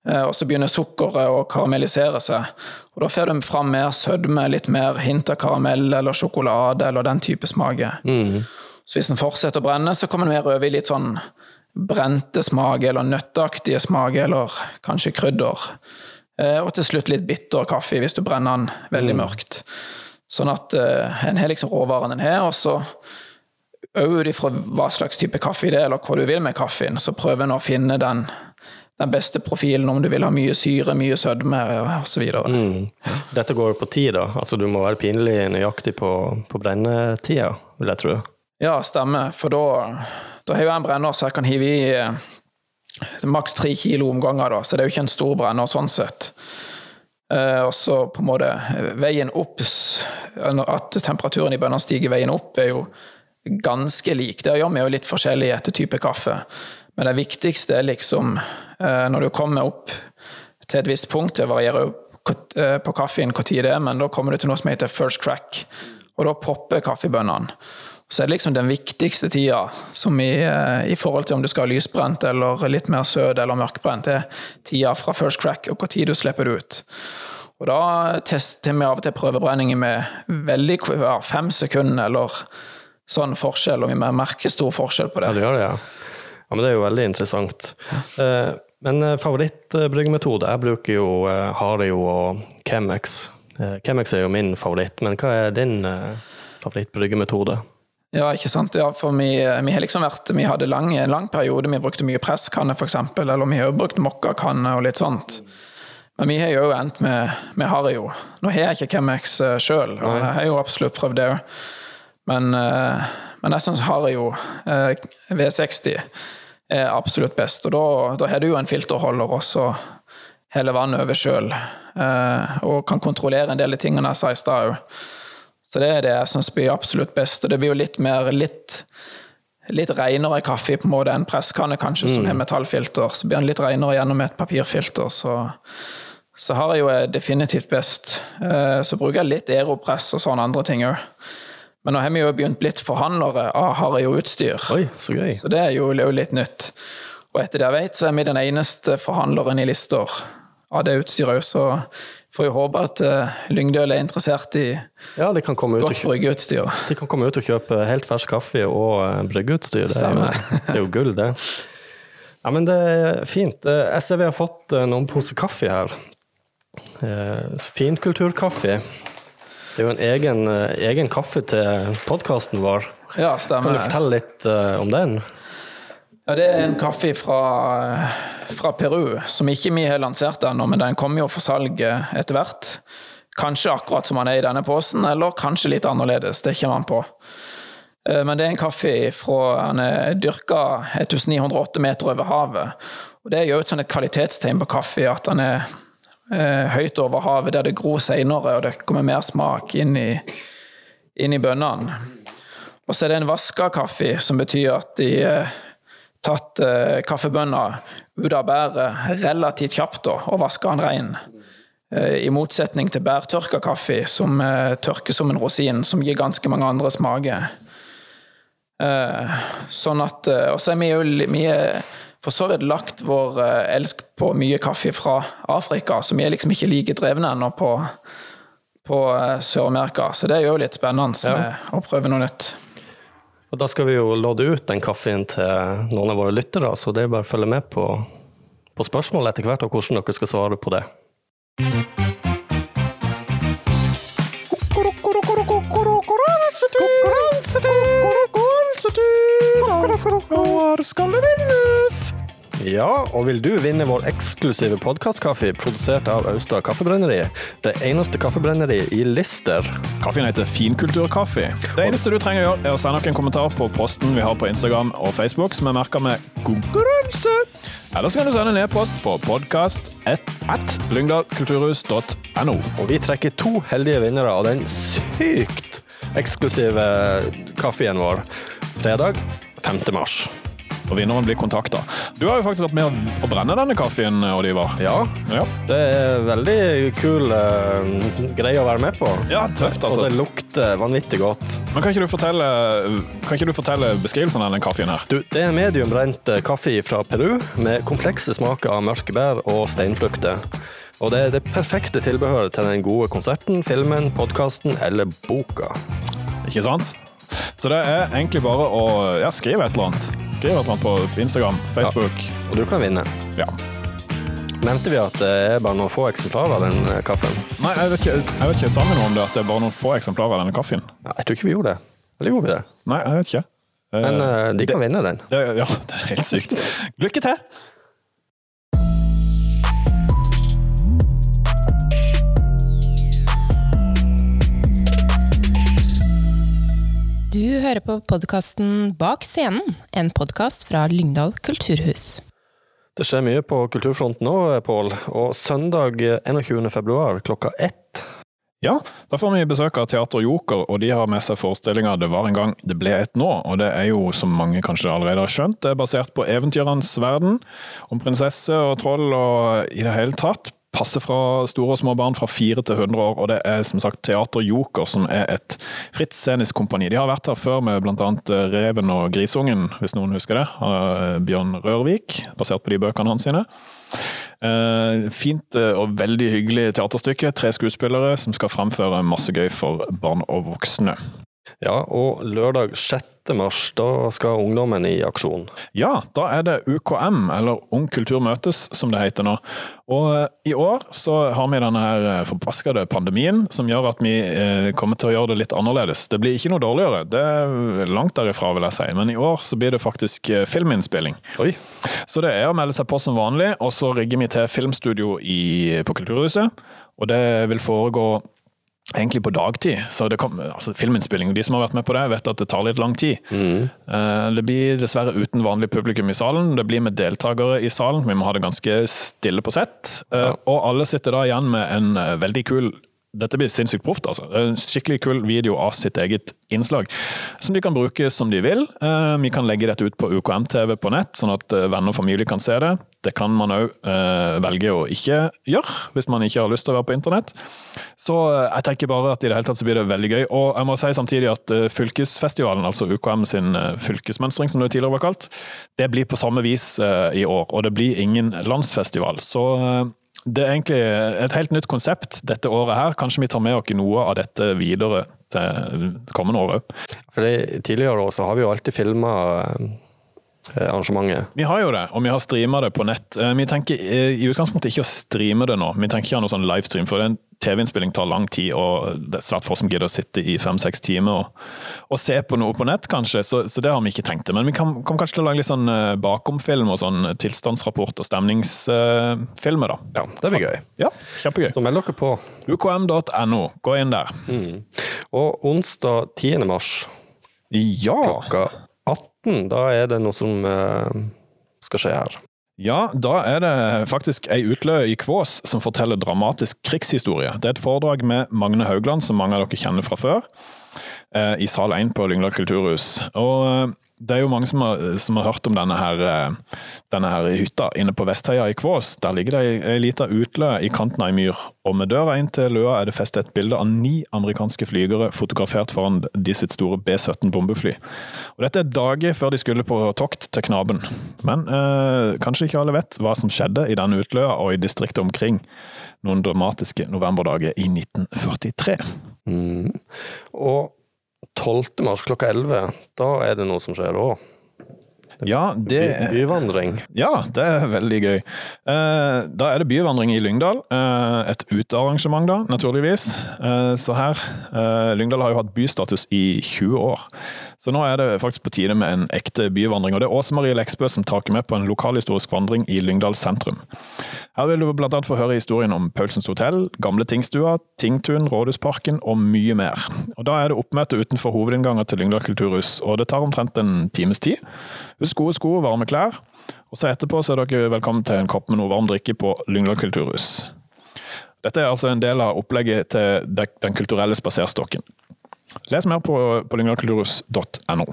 Eh, Og så begynner sukkeret å karamellisere seg. Og da får du fram mer sødme, litt mer hint av karamell eller sjokolade eller den type smaker. Så hvis den fortsetter å brenne, så kommer den mer over i litt sånn brente smaker eller nøtteaktige smaker eller kanskje krydder. Eh, Og til slutt litt bitter kaffe hvis du brenner den veldig mørkt. Sånn at uh, en har liksom råvaren en har, og så òg ut ifra hva slags type kaffe det er, eller hva du vil med kaffen, så prøver en å finne den, den beste profilen, om du vil ha mye syre, mye sødme osv. Mm. Dette går jo på tid, da. Altså, du må være pinlig nøyaktig på, på brennetida, vil jeg tro. Ja, stemmer. For da, da har jeg en brenner så jeg kan hive i eh, maks tre kilo omganger, da, så det er jo ikke en stor brenner sånn sett. Eh, og så på en måte veien opp, at temperaturen i bønnene stiger veien opp, er jo ganske lik. Det gjør vi jo litt forskjellig etter type kaffe. Men det viktigste er liksom eh, når du kommer opp til et visst punkt, det varierer jo eh, på kaffen når det er, men da kommer du til noe som heter first crack. Og da popper kaffebønnene. Så er det liksom den viktigste tida som i, eh, i forhold til om du skal ha lysbrent eller litt mer søt eller mørkbrent, det er tida fra first crack og hvor tid du slipper det ut. Og da tester vi av og til prøvebrenninger med veldig ja, fem sekunder eller sånn forskjell, og vi merker stor forskjell på det. Ja, du gjør det, ja. ja. Men det er jo veldig interessant. Eh, men eh, favorittbryggemetode? Jeg bruker jo Hario og Chemex. Chemex er jo min favoritt, men hva er din favorittbryggemetode? Ja, ikke sant. Ja, for vi, vi, har liksom vært Vi hadde lang, en lang periode vi brukte mye presskanne, f.eks., eller vi har jo brukt mokkakanne og litt sånt. Men vi har jo endt med, med Hario. Nå har jeg ikke Chemex uh, sjøl, og jeg har jo absolutt prøvd det òg. Men, uh, men, jeg syns Hario uh, V60 er absolutt best. Og da, da har du jo en filterholder, også hele vannet over sjøl. Og kan kontrollere en del av tingene jeg sa i stad òg. Så det er det jeg syns blir absolutt best. Og det blir jo litt mer litt, litt renere kaffe på en måte enn presskanne, kanskje, mm. som har metallfilter. Så blir den litt renere gjennom et papirfilter. Så, så har jeg jo definitivt best. Eh, så bruker jeg litt Aeropress og sånne andre ting òg. Men nå har vi jo begynt blitt forhandlere av Hario-utstyr. Så. Så det er jo litt nytt. Og etter det jeg vet, så er vi den eneste forhandleren i Lister av det utstyret òg, så får jo håpe at uh, Lyngdøl er interessert i ja, de kan komme ut godt bryggeutstyr. De kan komme ut og kjøpe helt fersk kaffe og uh, bryggeutstyr. Det det er, jo, gull, det. Ja, men det er fint. Eh, jeg ser vi har fått noen poser kaffe her. Finkulturkaffe. Det er jo en egen, egen kaffe til podkasten vår. Ja, stemmer. Kan du fortelle litt om den? Ja, Det er en kaffe fra, fra Peru som ikke vi har lansert ennå, men den kommer jo for salg etter hvert. Kanskje akkurat som han er i denne posen, eller kanskje litt annerledes. Det kommer an på. Eh, men det er en kaffe fra Han er dyrka 1908 meter over havet. Og Det er jo et sånt kvalitetstegn på kaffe at han er eh, høyt over havet, der det gror seinere, og det kommer mer smak inn i, inn i bønnene. Og så er det en vaska kaffe, som betyr at de eh, tatt eh, kaffebønna ut av bæret relativt kjapt da, og vasker den rein. Eh, I motsetning til bærtørka kaffe, som eh, tørker som en rosin, som gir ganske mange andre smaker. Eh, sånn at Og så er vi jo vi er for så vidt lagt vår elsk på mye kaffe fra Afrika, så vi er liksom ikke like drevne ennå på, på Sør-Amerika. Så det er jo litt spennende ja. å prøve noe nytt. Og da skal vi jo lodde ut den kaffen til noen av våre lyttere, så det er bare å følge med på, på spørsmål etter hvert, og hvordan dere skal svare på det. Hva skal det vinnes? Ja, og vil du vinne vår eksklusive podkastkaffe produsert av Austad Kaffebrenneri? Det eneste kaffebrenneriet i Lister. Kaffen heter Finkulturkaffe. Det eneste du trenger å gjøre, er å sende en kommentar på posten vi har på Instagram og Facebook, som er merka med 'konkurranse'. Eller så kan du sende en e-post på podkast.lyngdalkulturhus.no. Og vi trekker to heldige vinnere av den sykt eksklusive kaffen vår fredag 5. mars og vinneren blir kontakta. Du har jo faktisk vært med å brenne denne kaffen, Oliver. Ja. ja. Det er veldig kul uh, greie å være med på. Ja, tøft altså. Og det lukter vanvittig godt. Men kan ikke du fortelle, kan ikke du fortelle beskrivelsen av denne kaffen her? Du, det er medium brent eh, kaffe fra Peru med komplekse smaker av mørke bær og steinfrukter. Og det er det perfekte tilbehøret til den gode konserten, filmen, podkasten eller boka. Ikke sant? Så det er egentlig bare å ja, skrive et eller annet. Skriv et eller annet på Instagram, Facebook. Ja. Og du kan vinne. Ja. Nevnte vi at det er bare noen få eksemplarer av den eh, kaffen? Nei, jeg vet ikke, jeg vet ikke sa vi noe om det, at det er bare noen få eksemplarer av denne kaffen? Ja, jeg tror ikke vi gjorde det. Eller gjorde vi det? Nei, jeg vet ikke. Men uh, de kan det, vinne den. Det, ja, det er helt sykt. Lykke til! Du hører på podkasten Bak scenen, en podkast fra Lyngdal kulturhus. Det skjer mye på kulturfronten nå, Pål, og søndag 21. februar klokka ett ja, da får vi besøk av Teater Joker, og de har med seg forestillinga 'Det var en gang, det ble et nå'. Og det er jo, som mange kanskje allerede har skjønt, det er basert på eventyrernes verden. Om prinsesse og troll og i det hele tatt passe fra store og små barn fra 4 til 100 år, og det er som sagt Teater Joker, som er et fritt scenisk kompani. De har vært her før med bl.a. Reven og Grisungen, hvis noen husker det. av Bjørn Rørvik, basert på de bøkene hans sine. Eh, fint eh, og veldig hyggelig teaterstykke. Tre skuespillere som skal fremføre masse gøy for barn og voksne. Ja, og lørdag 6. mars, da skal ungdommen i aksjon. Ja, da er det UKM, eller Ung kultur møtes, som det heter nå. Og eh, i år så har vi denne her eh, forbaskede pandemien, som gjør at vi eh, kommer til å gjøre det litt annerledes. Det blir ikke noe dårligere, det er langt derifra, vil jeg si. Men i år så blir det faktisk filminnspilling. Oi. Så det er å melde seg på som vanlig, og så rigger vi til filmstudio i, på Kulturhuset. Og det vil foregå egentlig på dagtid. Så det kom, altså Filminnspilling, de som har vært med på det, vet at det tar litt lang tid. Eh, Det blir dessverre uten vanlig publikum i salen. Det blir med deltakere i salen. Vi må ha det ganske stille på sett. Ja. Og alle sitter da igjen med en eh, veldig kul dette blir sinnssykt proft, altså. En skikkelig kul video av sitt eget innslag, som de kan bruke som de vil. Eh, Vi kan legge dette ut på UKM-TV på nett, sånn at eh, venner og familie kan se det. Det kan man òg velge å ikke gjøre, hvis man ikke har lyst til å være på internett. Så eh, jeg tenker bare at i det hele tatt så blir det veldig gøy. Og jeg må si samtidig at eh, fylkesfestivalen, altså UKM sin eh, fylkesmønstring, som det tidligere var kalt, det blir på samme vis eh, i år. Og det blir ingen landsfestival. Så eh, det er egentlig et helt nytt konsept dette året her. Kanskje vi tar med oss noe av dette videre til kommende år òg. Tidligere år så har vi jo alltid filma arrangementet. Vi har jo det, og vi har streama det på nett. Eh, Vi tenker eh, i utgangspunktet ikke å streame det nå. Vi tenker ikke å ha noe sånn livestream, for en TV-innspilling tar lang tid, og det er svært få som gidder å sitte i fem-seks timer og, og se på noe på nett, kanskje. Så, så det har vi ikke tenkt til. Men vi kan, kommer kanskje lage litt sånn eh, bakomfilm og sånn tilstandsrapport og stemningsfilmer, da. Ja, det blir gøy. Ja, kjempegøy. Så meld dere på. UKM.no, gå inn der. Og onsdag 10. mars Ja! klokka 18, da er det noe som eh, skal skje her. Ja, da er det faktisk ei utløe i Kvås som forteller dramatisk krigshistorie. Det er et foredrag med Magne Haugland, som mange av dere kjenner fra før, eh, i sal 1 på Lyngdal kulturhus. Og eh, det er jo mange som har, som har hørt om denne her, eh, denne her hytta inne på Vestheia i Kvås. Der ligger det ei, lita utløe i kanten av ei myr, og med døra inn til løa er det festet et bilde av ni amerikanske flygere fotografert foran de sitt store B-17 bombefly. Og Dette er dager før de skulle på tokt til Knaben. Men eh, kanskje ikke alle vet hva som skjedde i denne utløa og i distriktet omkring noen dramatiske novemberdager i 1943. Og 12. mars klokka 11, da er det noe som skjer òg. Ja, det Byvandring. Ja, det er veldig gøy. Uh, da er det byvandring i Lyngdal. Uh, et utearrangement, da, naturligvis. Uh, så her eh, Lyngdal har jo hatt bystatus i 20 år. Så nå er det faktisk på tide med en ekte byvandring. Og det er Åse Marie Leksbø som tar med på en lokalhistorisk vandring i Lyngdal sentrum. Her vil du annet få høre historien om Paulsens hotell, gamle Tingstua, Tingtun, Rådhusparken og mye mer. Og Da er det oppmøte utenfor hovedinnganger til Lyngdal kulturhus, og det tar omtrent en times tid. Husk sko, varme klær. Og så etterpå så er dere velkommen til en kopp med noe varm drikke på Lyngdal kulturhus. Dette er altså en del av opplegget til Den kulturelle spaserstokken. Les mer på, på lyngdalkulturhus.no.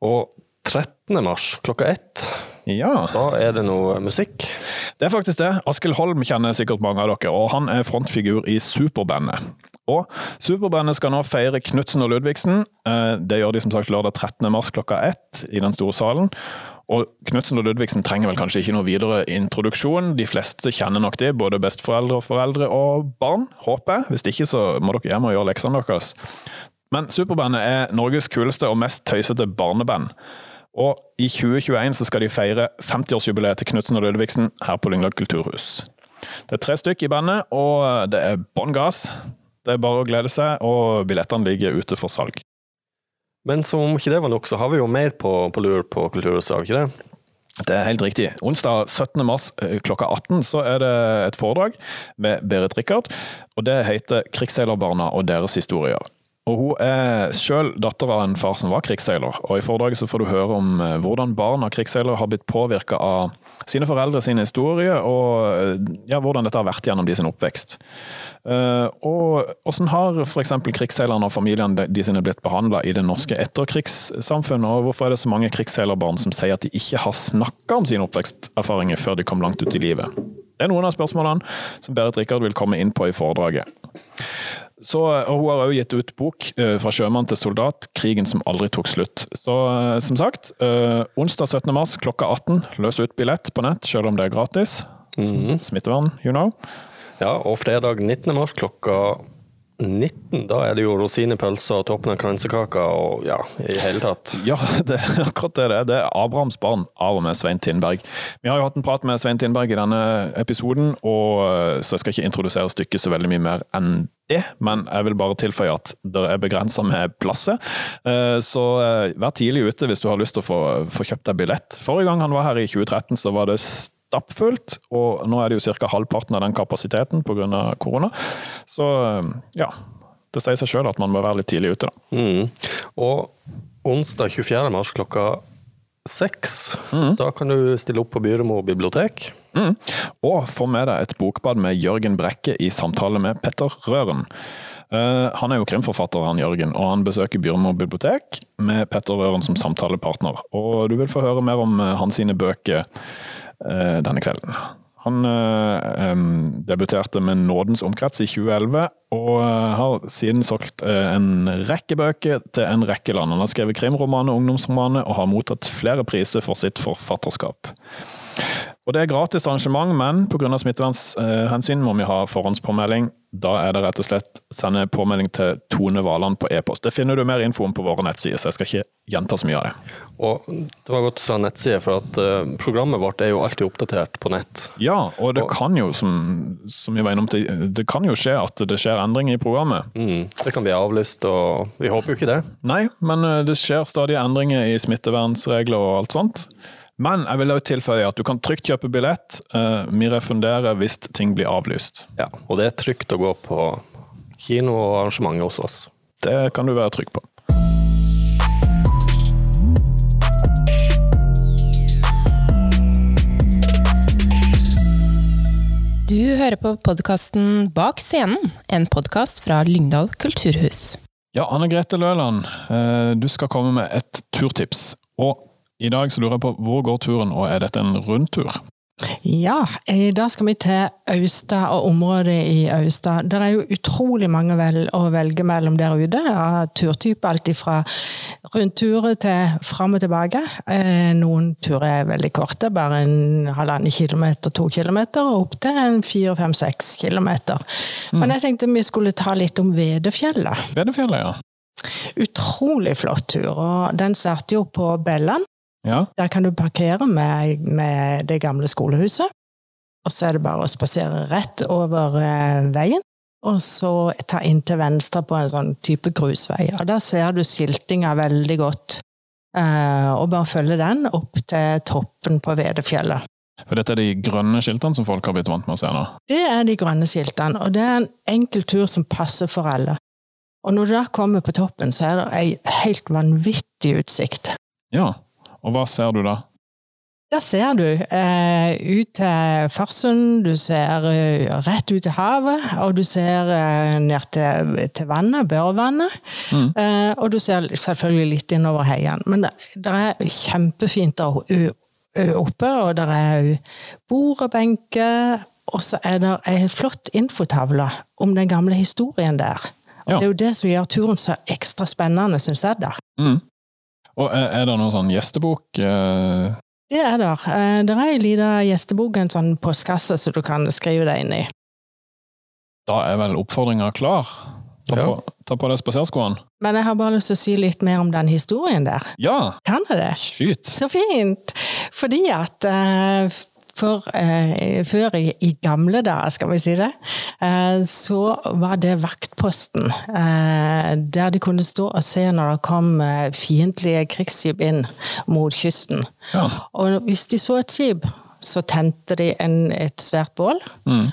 Og 13. mars klokka ett, Ja, da er det noe musikk. det er faktisk det. Askild Holm kjenner sikkert mange av dere, og han er frontfigur i Superbandet. Og Superbandet skal nå feire Knutsen og Ludvigsen. Eh, Det gjør de som sagt lørdag 13. mars klokka ett i den store salen. Og Knutsen og Ludvigsen trenger vel kanskje ikke noe videre introduksjon. De fleste kjenner nok de, både besteforeldre, og foreldre og barn, håper jeg. Hvis ikke så må dere hjem og gjøre leksene deres. Men Superbandet er Norges kuleste og mest tøysete barneband. Og i 2021 så skal de feire 50-årsjubileet til Knutsen og Ludvigsen her på Lyngdal kulturhus. Det er tre stykk i bandet, og det er bånn gass. Det er bare å glede seg, og billettene ligger ute for salg. Men som om ikke det var nok, så har vi jo mer på, på lur på Kulturhuset, har vi ikke det? Det er helt riktig. Onsdag 17. mars eh, klokka 18 så er det et foredrag med Berit Rikard, og det heter 'Krigsseilerbarna og deres historier'. Og Hun er selv datter av en far som var krigsseiler, og i foredraget så får du høre om eh, hvordan barn av krigsseilere har blitt påvirka av sine foreldre sin historie, og ja, hvordan dette har vært gjennom de sin oppvekst. Eh, og hvordan har f.eks. krigsseilerne og familiene de sine blitt behandla i det norske etterkrigssamfunnet, og hvorfor er det så mange krigsseilerbarn som sier at de ikke har snakka om sine oppveksterfaringer før de kom langt ut i livet? Det er noen av spørsmålene som Berit Rikard vil komme inn på i foredraget. Så, og Hun har også gitt ut bok eh, 'Fra sjømann til soldat krigen som aldri tok slutt'. Så eh, som sagt, eh, onsdag 17. mars klokka 18, løs ut billett på nett, selv om det er gratis. Sm- Smittevern, you know. Ja, og fredag 19. mars klokka 19, da er det jo rosinepølse og toppen av kransekaka og ja, i hele tatt. Ja, det er akkurat det det er. Det er Abrahams barn av og med Svein Tindberg. Vi har jo hatt en prat med Svein Tindberg i denne episoden, og eh, så jeg skal ikke introdusere stykket så veldig mye mer enn det, men jeg vil bare tilføye at det er begrensa med plasser. Eh, Så eh, vær tidlig ute hvis du har lyst til å få, få kjøpt deg billett. Forrige gang han var her i 2013, så var det stappfullt, og nå er det jo ca. halvparten av den kapasiteten pga. korona. Så eh, ja, det sier seg sjøl at man må være litt tidlig ute, da. Mm. Og onsdag 24. mars klokka seks, da kan du stille opp på Byremo bibliotek. Mm. Og få med deg et bokbad med Jørgen Brekke i samtale med Petter Røren. Uh, han er jo krimforfatter, han Jørgen, og han besøker Byrmo bibliotek med Petter Røren som samtalepartner. Og du vil få høre mer om uh, hans sine bøker denne kvelden. Han eh, debuterte med Nådens omkrets i 2011, og eh, har siden solgt eh, en rekke bøker til en rekke land. Han har skrevet krimromaner ungdomsromaner, og har mottatt flere priser for sitt forfatterskap. Og Det er gratis arrangement, men pga. smittevernhensyn må vi ha forhåndspåmelding. Da er det rett og slett sende påmelding til Tone Valand på e-post. Det finner du mer info om på våre nettsider, så jeg skal ikke gjenta så mye av det. Og det var godt du sa nettside, for at eh, programmet vårt er jo alltid oppdatert på nett. Ja, og det Og- kan jo, som, som vi var innom til, det kan jo skje at det skjer endringer i programmet. Mm. Det kan bli avlyst, og vi håper jo ikke det. Nei, men eh, det skjer stadig endringer i smittevernsregler og alt sånt. Men jeg vil også tilføye at du kan trygt kjøpe billett. Eh, Vi refunderer hvis ting blir avlyst. Ja, og det er trygt å gå på kino og arrangementer hos oss. Det kan du være trygg på. Du hører på podkasten Bak scenen, en podkast fra Lyngdal kulturhus. Ja, Anne Grete Løland, eh, du skal komme med et turtips. Og i dag så lurer jeg på hvor går turen, og er dette en rundtur? Ja, i da skal vi til Austad og området i Austad. Det er jo utrolig mange vel å velge mellom der ute. Ja, turtyper, alt fra rundturer til fram og tilbake. Eh, Noen turer er veldig korte, bare en halvannen kilometer, to kilometer, og opp til en fire, fem, seks kilometer. Men jeg tenkte vi skulle ta litt om Vedefjellet. Vedefjellet, ja. Utrolig flott tur, og den starter jo på Belland. Ja, Der kan du parkere med, med det gamle skolehuset. Og så er det bare å spasere rett over eh, veien, og så ta inn til venstre på en sånn type grusvei. Og der ser du skiltinga veldig godt. Eh, og bare følge den opp til toppen på Vedefjellet. for dette er de grønne skiltene som folk har blitt vant med å se nå. Det er de grønne skiltene, og det er en enkel tur som passer for alle. Og når du da kommer på toppen, så er det ei helt vanvittig utsikt. Ja, og hva ser du da? Der ser du eh, ut til Farsund, du ser uh, rett ut til havet, og du ser uh, ned til, til vannet, Børvannet. Mm. Eh, og du ser selvfølgelig litt innover heiene. Men det, det er kjempefint der oppe, og det er bord og benker. Og så er det ei flott infotavle om den gamle historien der. Og Ja. Det er jo det som gjør turen så ekstra spennende, syns jeg. da. Mm. Og er, det noen sånn gjestebok? eh, Det er der. Eh, Det er ei lita gjestebok, en sånn postkasse som du kan skrive deg inn i. Da er vel oppfordringa klar? Ta Ja. på, ta på deg spaserskoene. Men jeg har bare lyst til å si litt mer om den historien der. Ja! Kan jeg det? Skyt! Så fint! Fordi at eh, for, eh, før i, i gamle dager, skal vi si det, eh, så var det vaktposten. Eh, der de kunne stå og se når det kom eh, fiendtlige krigsskip inn mot kysten. Ja. Og hvis de så et skip, så tente de en, et svært bål.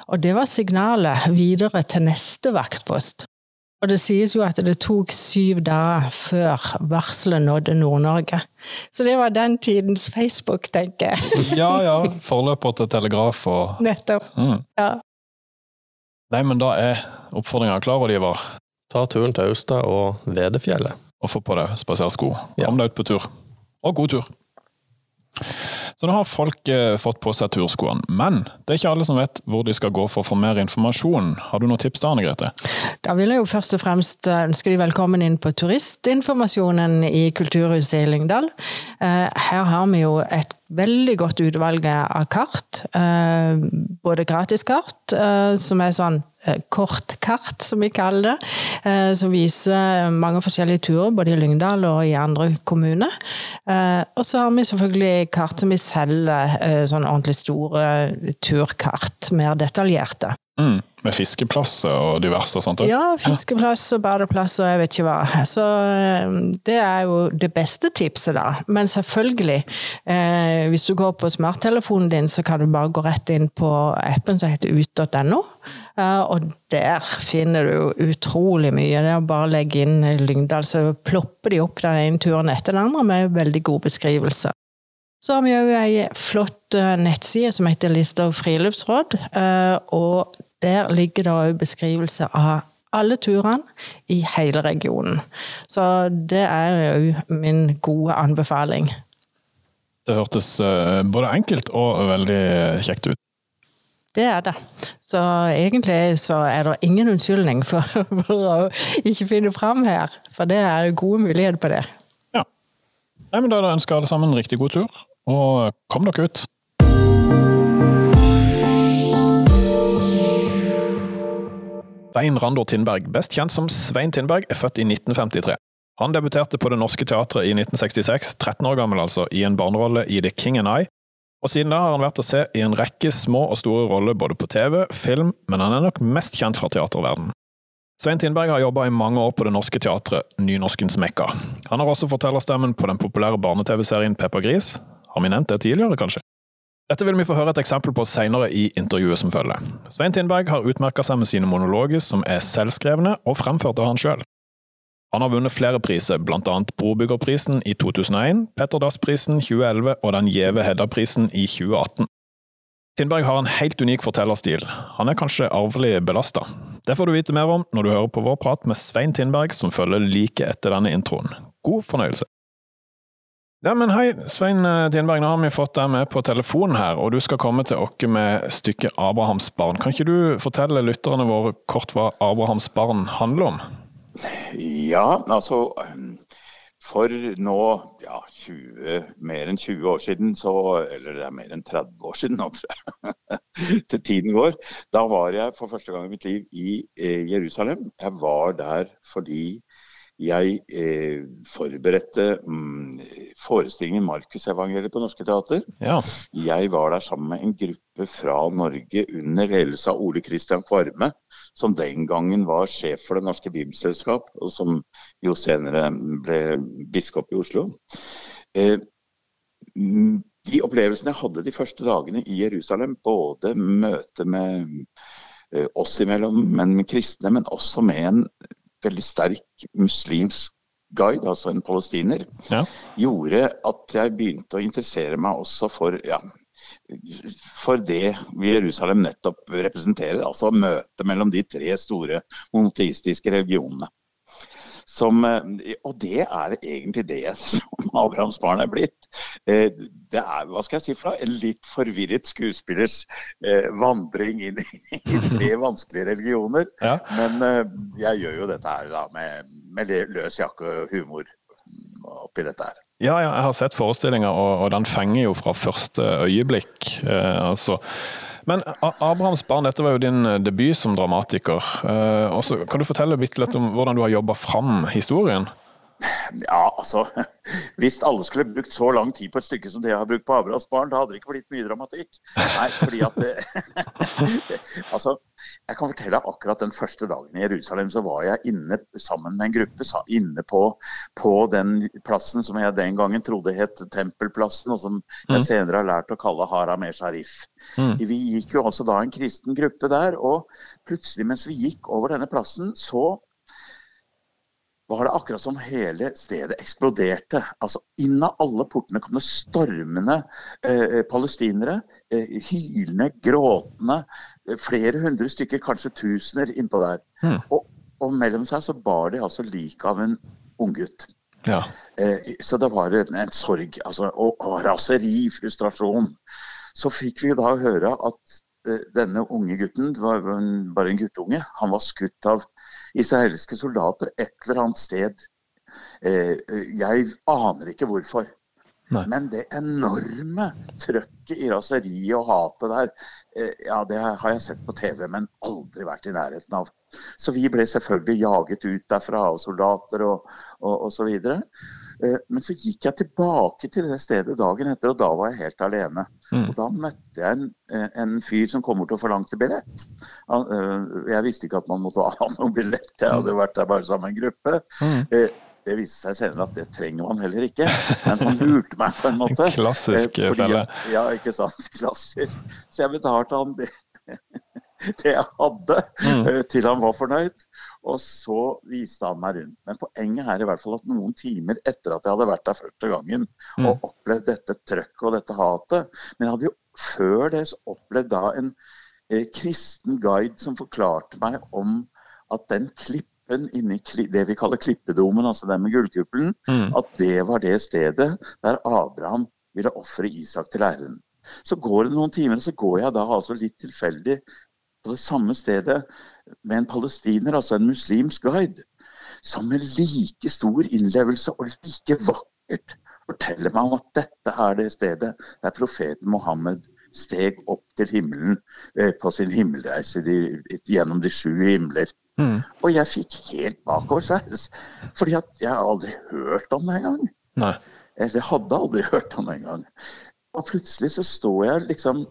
Og det var signalet videre til neste vaktpost. Og det sies jo at det tok syv dager før varselet nådde Nord-Norge. Så det var den tidens Facebook, tenker jeg. Ja, ja. Forløper til telegraf og Nettopp. mm. Ja. Nei, men da er oppfordringa klar, Oliver. Ta turen til Austa og Vedefjellet. Og få på deg spasersko. Ja. Kom deg ut på tur. Og god tur! Så nå har folk eh, fått på seg turskoene, men det er ikke alle som vet hvor de skal gå for å få mer informasjon. Har du noen tips da, Anne Grete? Da vil jeg jo først og fremst eh, ønske de velkommen inn på turistinformasjonen i Kulturhuset i Lyngdal. Eh, her har vi jo et veldig godt utvalg av kart. Eh, både gratiskart, eh, som er sånn eh, kortkart, som vi kaller det. Som viser mange forskjellige turer, både i Lyngdal og i andre kommuner. Og så har vi selvfølgelig kart som vi selger, sånn ordentlig store turkart, mer detaljerte. Mm, med fiskeplasser og diverse og sånt? også? Ja, fiskeplass og badeplass og jeg vet ikke hva. Så eh, det er jo det beste tipset, da. Men selvfølgelig, eh, hvis du går på smarttelefonen din, så kan du bare gå rett inn på appen som heter ut.no. Eh, og der finner du utrolig mye. Det er å bare legge inn Lyngdal, så plopper de opp den ene turen etter den andre med veldig god beskrivelse. Så har vi jo ei flott eh, nettside som heter Lister over friluftsråd. eh, Og der ligger det òg beskrivelse av alle turene i hele regionen. Så det er jo min gode anbefaling. Det hørtes eh, både enkelt og veldig kjekt ut. Det er det. Så egentlig så er det ingen unnskyldning for, for å ikke finne fram her. For det er gode muligheter på det. Ja. Nei, men Da er ønsker alle sammen riktig god tur, og kom dere ut. Svein Randor Tindberg, best kjent som Svein Tindberg, er født i 1953. Han debuterte på Det Norske Teatret i 1966, 13 år gammel altså, i en barnerolle i The King and I, og siden da har han vært å se i en rekke små og store roller både på TV, film, men han er nok mest kjent fra teaterverdenen. Svein Tindberg har jobba i mange år på Det Norske Teatret, Nynorskens Mekka. Han har også fortellerstemmen på den populære barne-TV-serien Peppa Gris. Har vi nevnt det tidligere, kanskje? Dette vil vi få høre et eksempel på senere i intervjuet som følger. Svein Tindberg har utmerka seg med sine monologer, som er selvskrevne og fremført av han sjøl. Han har vunnet flere priser, annet Brobyggerprisen i 2001, Petter Dass-prisen 2011 og Den gjeve Hedda-prisen i 2018. Tindberg har en helt unik fortellerstil. Han er kanskje arvelig belasta. Det får du vite mer om når du hører på vår prat med Svein Tindberg, som følger like etter denne introen. God fornøyelse. Ja, men hei, Svein Tienberg, nå har vi fått deg med på telefonen her, og du skal komme til oss med stykket Abrahams barn. Kan ikke du fortelle lytterne våre kort hva Abrahams barn handler om? Ja, altså For nå ja, 20, mer enn 20 år siden, så Eller det er mer enn 30 år siden nå, tror jeg. Til tiden går. Da var jeg for første gang i mitt liv i eh, Jerusalem. Jeg var der fordi jeg eh, forberedte mm, forestillingen Markusevangeliet på Norske Teater. Ja. Jeg var der sammen med en gruppe fra Norge under ledelse av Ole Kristian Kvarme, som den gangen var sjef for Det Norske Bibelselskap, og som jo senere ble biskop i Oslo. Eh, mm, de opplevelsene jeg hadde de første dagene i Jerusalem, både møte med eh, oss imellom, men med kristne, men også med en veldig sterk muslimsk guide, altså en palestiner, Ja. gjorde at jeg begynte å interessere meg også for ja, for det Jerusalem nettopp representerer, altså møtet mellom de tre store monoteistiske religionene. Som, eh, og det er egentlig det som Abrahams barn er blitt. Eh, Det er hva skal jeg si for noe, en litt forvirret skuespillers eh, vandring inn i tre vanskelige religioner. Ja. Men eh, jeg gjør jo dette her da med, med løs jakke og humor oppi dette her. Ja, ja, jeg har sett forestillinga, og, og den fenger jo fra første øyeblikk. Eh, altså. Men Abrahams barn, dette var jo din debut som dramatiker. Eh, også, kan du fortelle litt om hvordan du har jobba fram historien? Ja, altså Hvis alle skulle brukt så lang tid på et stykke som det jeg har brukt på Abrahams barn, da hadde det ikke blitt mye dramatikk. Nei, fordi at det, Altså, jeg kan fortelle akkurat den første dagen i Jerusalem, så var jeg inne sammen med en gruppe inne på, på den plassen som jeg den gangen trodde het Tempelplassen, og som jeg senere har lært å kalle Haram e Sharif. Mm. Vi gikk jo også da en kristen gruppe der, og plutselig mens vi gikk over denne plassen, så var det akkurat som hele stedet eksploderte. Altså Inn av alle portene kom det stormende eh, palestinere. Eh, hylende, gråtende. Eh, flere hundre stykker, kanskje tusener innpå der. Mm. Og, og mellom seg så bar de altså liket av en unggutt. Ja. Eh, så det var en, en sorg altså, og, og raseri, frustrasjon. Så fikk vi da høre at eh, denne unge gutten, det var bare en guttunge, han var skutt av israelske soldater et eller annet sted. Eh, jeg aner ikke hvorfor. Nei. Men det enorme trøkket i raseriet og hatet der, eh, ja, det har jeg sett på TV, men aldri vært i nærheten av. Så vi ble selvfølgelig jaget ut derfra av soldater og, og, og så videre. Eh, Men så gikk jeg tilbake til det stedet dagen etter, og da var jeg helt alene. Mm. Og da møtte jeg en, eh, en fyr som kom bort og forlangte billett. Eh, Jeg visste ikke at man måtte ha noen billett, jeg hadde vært der bare sammen med en gruppe. Mm. Det viste seg senere at det trenger man heller ikke, men han lurte meg på en måte. Klassisk felle. Ja, ikke sant. Klassisk. Så jeg betalte han det, det jeg hadde, Mm. til han var fornøyd. Og så viste han meg rundt. Men poenget er i hvert fall at noen timer etter at jeg hadde vært der første gangen Mm. og opplevd dette trøkket og dette hatet Men jeg hadde jo før det så opplevd da en eh, kristen guide som forklarte meg om at den klippen inni det vi kaller klippedomen, altså den med gullkuppelen, Mm. at det var det stedet der Abraham ville ofre Isak til æren. Så går det noen timer, og så går jeg da altså litt tilfeldig på det samme stedet med en palestiner, altså en muslimsk guide, som med like stor innlevelse og like vakkert forteller meg om at dette er det stedet der profeten Mohammed steg opp til himmelen eh, på sin himmelreise gjennom de sju himler. Mm. Og jeg fikk helt bakoversveis, fordi at jeg har aldri hørt om det engang. Nei. Eller hadde aldri hørt om det engang. Og plutselig så står jeg liksom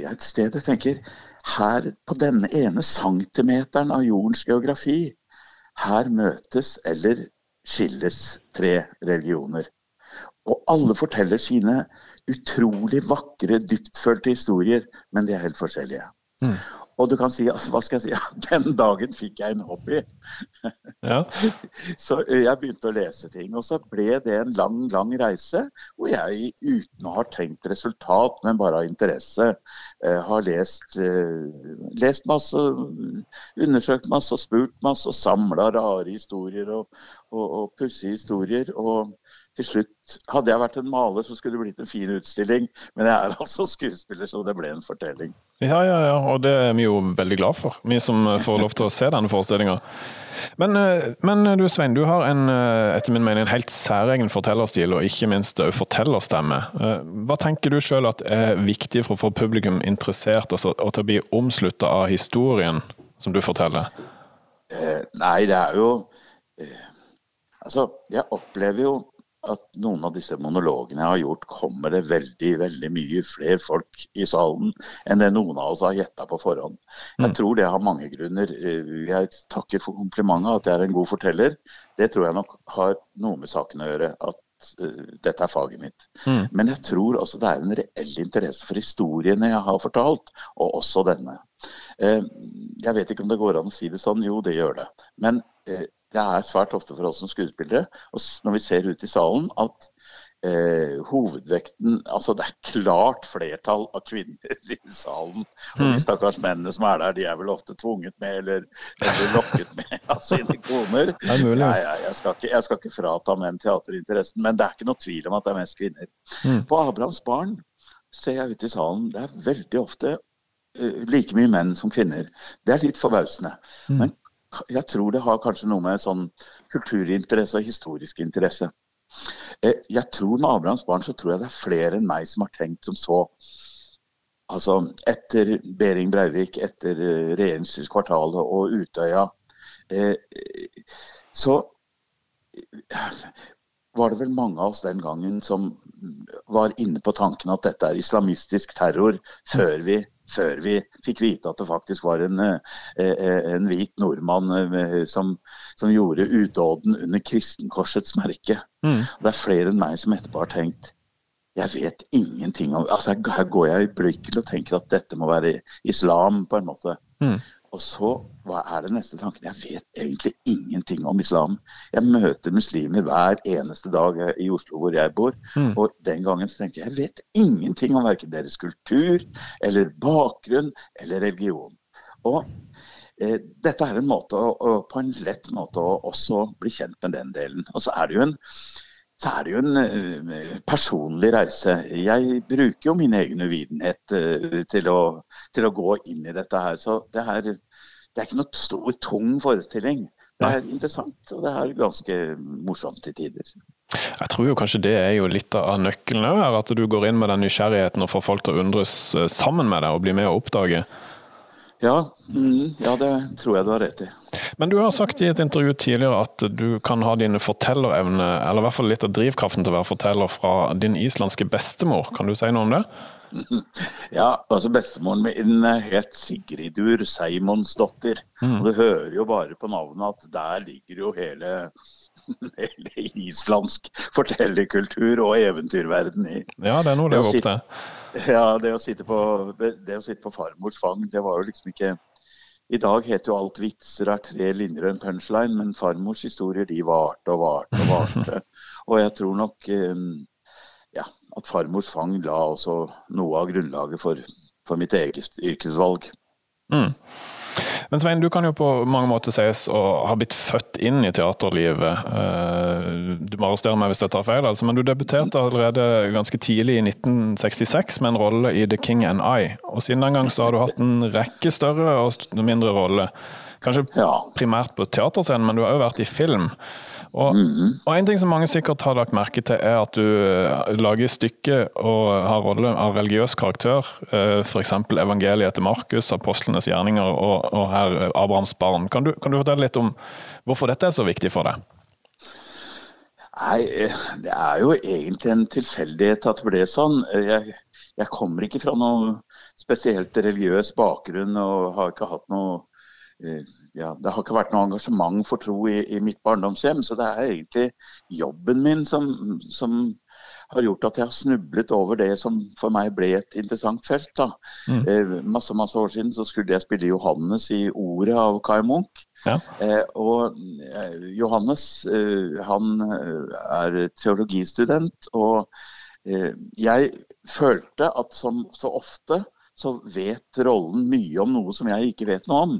i et sted jeg tenker her på denne ene centimeteren av jordens geografi, her møtes eller skilles tre religioner. Og alle forteller sine utrolig vakre, dyptfølte historier, men de er helt forskjellige. Mm. Og du kan si, altså, hva skal jeg si, ja, den dagen fikk jeg en hobby. Ja. Så jeg begynte å lese ting. Og så ble det en lang, lang reise hvor jeg uten å ha tenkt resultat, men bare av interesse, har lest, lest masse, undersøkt masse og spurt masse og samla rare historier og, og, og pussige historier. Og til slutt, hadde jeg vært en maler, så skulle det blitt en fin utstilling. Men jeg er altså skuespiller, så det ble en fortelling. Ja, ja, ja, og det er vi jo veldig glad for, vi som får lov til å se denne forestillinga. Men, eh, men du Svein, du har en, eh, etter min mening en helt særegen fortellerstil, og ikke minst òg fortellerstemme. Eh, Hva tenker du sjøl at er viktig for å få publikum interessert altså, og til å bli omslutta av historien som du forteller? Eh, nei, det er jo eh, Altså, jeg opplever jo at noen av disse monologene jeg har gjort, kommer det veldig veldig mye flere folk i salen enn det noen av oss har gjetta på forhånd. Jeg Mm. tror det har mange grunner. Eh, Jeg takker for komplimentet at jeg er en god forteller. Det tror jeg nok har noe med saken å gjøre. at eh, dette er faget mitt. Mm. Men jeg tror også det er en reell interesse for historiene jeg har fortalt, og også denne. Eh, Jeg vet ikke om det går an å si det sånn, jo det gjør det. Men det er svært ofte for oss som skuespillere, og når vi ser ut i salen, at eh, hovedvekten Altså det er klart flertall av kvinner i salen. Og Mm. de stakkars mennene som er der, de er vel ofte tvunget med eller, eller lokket med av sine koner. Det er mulig. Nei, jeg, jeg, skal ikke, jeg skal ikke frata menn teaterinteressen, men det er ikke noe tvil om at det er mest kvinner. Mm. På Abrahams barn ser jeg ut i salen, det er veldig ofte eh, like mye menn som kvinner. Det er litt forbausende. Mm. Men jeg tror det har kanskje noe med sånn kulturinteresse og historisk interesse. Eh, Jeg tror med Abrahams barn så tror jeg det er flere enn meg som har tenkt som så. Altså etter Behring Breivik, etter eh, regjeringskvartalet og Utøya, eh, så var det vel mange av oss den gangen som var inne på tanken at dette er islamistisk terror, før vi, før vi fikk vite at det faktisk var en, eh, eh, en hvit nordmann eh, som, som gjorde utåden under kristenkorsets merke. Mm. Det er flere enn meg som etterpå har tenkt jeg vet ingenting om altså her- Her går jeg i blikket og tenker at dette må være islam, på en måte. Mm. Og så hva er det neste tanken? Jeg vet egentlig ingenting om islam. Jeg møter muslimer hver eneste dag eh, i Oslo hvor jeg bor. Mm. Og den gangen så tenkte jeg jeg vet ingenting om verken deres kultur eller bakgrunn eller religion. Og eh, dette er en måte å, å, på en lett måte å også bli kjent med den delen. Og så er det jo en, er det jo en uh, personlig reise. Jeg bruker jo min egen uvitenhet uh, til, til, å, gå inn i dette her. Så det er, det er ikke noe stor, tung forestilling. Det er interessant, og det er ganske morsomt til tider. Jeg tror jo kanskje det er jo litt av nøkkelen òg, at du går inn med den nysgjerrigheten og får folk til å undres eh, sammen med deg og bli med og oppdage. Ja, mm, ja, det tror jeg du har rett i. Men du har sagt i et intervju tidligere at du kan ha dine fortellerevne, eller i hvert fall litt av drivkraften til å være forteller fra din islandske bestemor. Kan du si noe om det? Ja, altså bestemoren min het Sigridur Seimonsdottir. Mm. Og du hører jo bare på navnet at der ligger jo hele hele islandsk fortellerkultur og eventyrverden i. Ja, det er noe det er opp til. Ja, det å, sitte på, det å sitte på farmors fang, det var jo liksom ikke I dag heter jo alt vitser er tre linjer og en punchline, men farmors historier de varte og varte og varte. og jeg tror nok ehm, ja, at farmors fang la også noe av grunnlaget for, for mitt eget yrkesvalg. Mm. Men Svein, du kan jo på mange måter sies å ha blitt født inn i teaterlivet. Eh, du må arrestere meg hvis jeg tar feil, altså, men du debuterte allerede ganske tidlig i 1966 med en rolle i The King and I. Og siden den gang så har du hatt en rekke større og mindre roller. Kanskje primært på teaterscenen, men du har òg vært i film. Og, mm. og, En ting som mange sikkert har lagt merke til, er at du eh, lager stykket og har rolle av religiøs karakter. Eh, F.eks. evangeliet til Markus, apostlenes gjerninger og, og her eh, Abrahams barn. Kan du, kan du fortelle litt om hvorfor dette er så viktig for deg? Nei, Det er jo egentlig en tilfeldighet at det ble sånn. Jeg, jeg kommer ikke fra noe spesielt religiøs bakgrunn og har ikke hatt noe ja, det har ikke vært noe engasjement for tro i, i, mitt barndomshjem. Så det er egentlig jobben min som, som, har gjort at jeg har snublet over det som for meg ble et interessant felt. Mm. Eh, masse masse år siden så skulle jeg spille Johannes i Ordet av Kai Munch. Ja. Eh, og eh, Johannes eh, han eh, er teologistudent, og jeg følte at som så ofte så vet rollen mye om noe som jeg ikke vet noe om.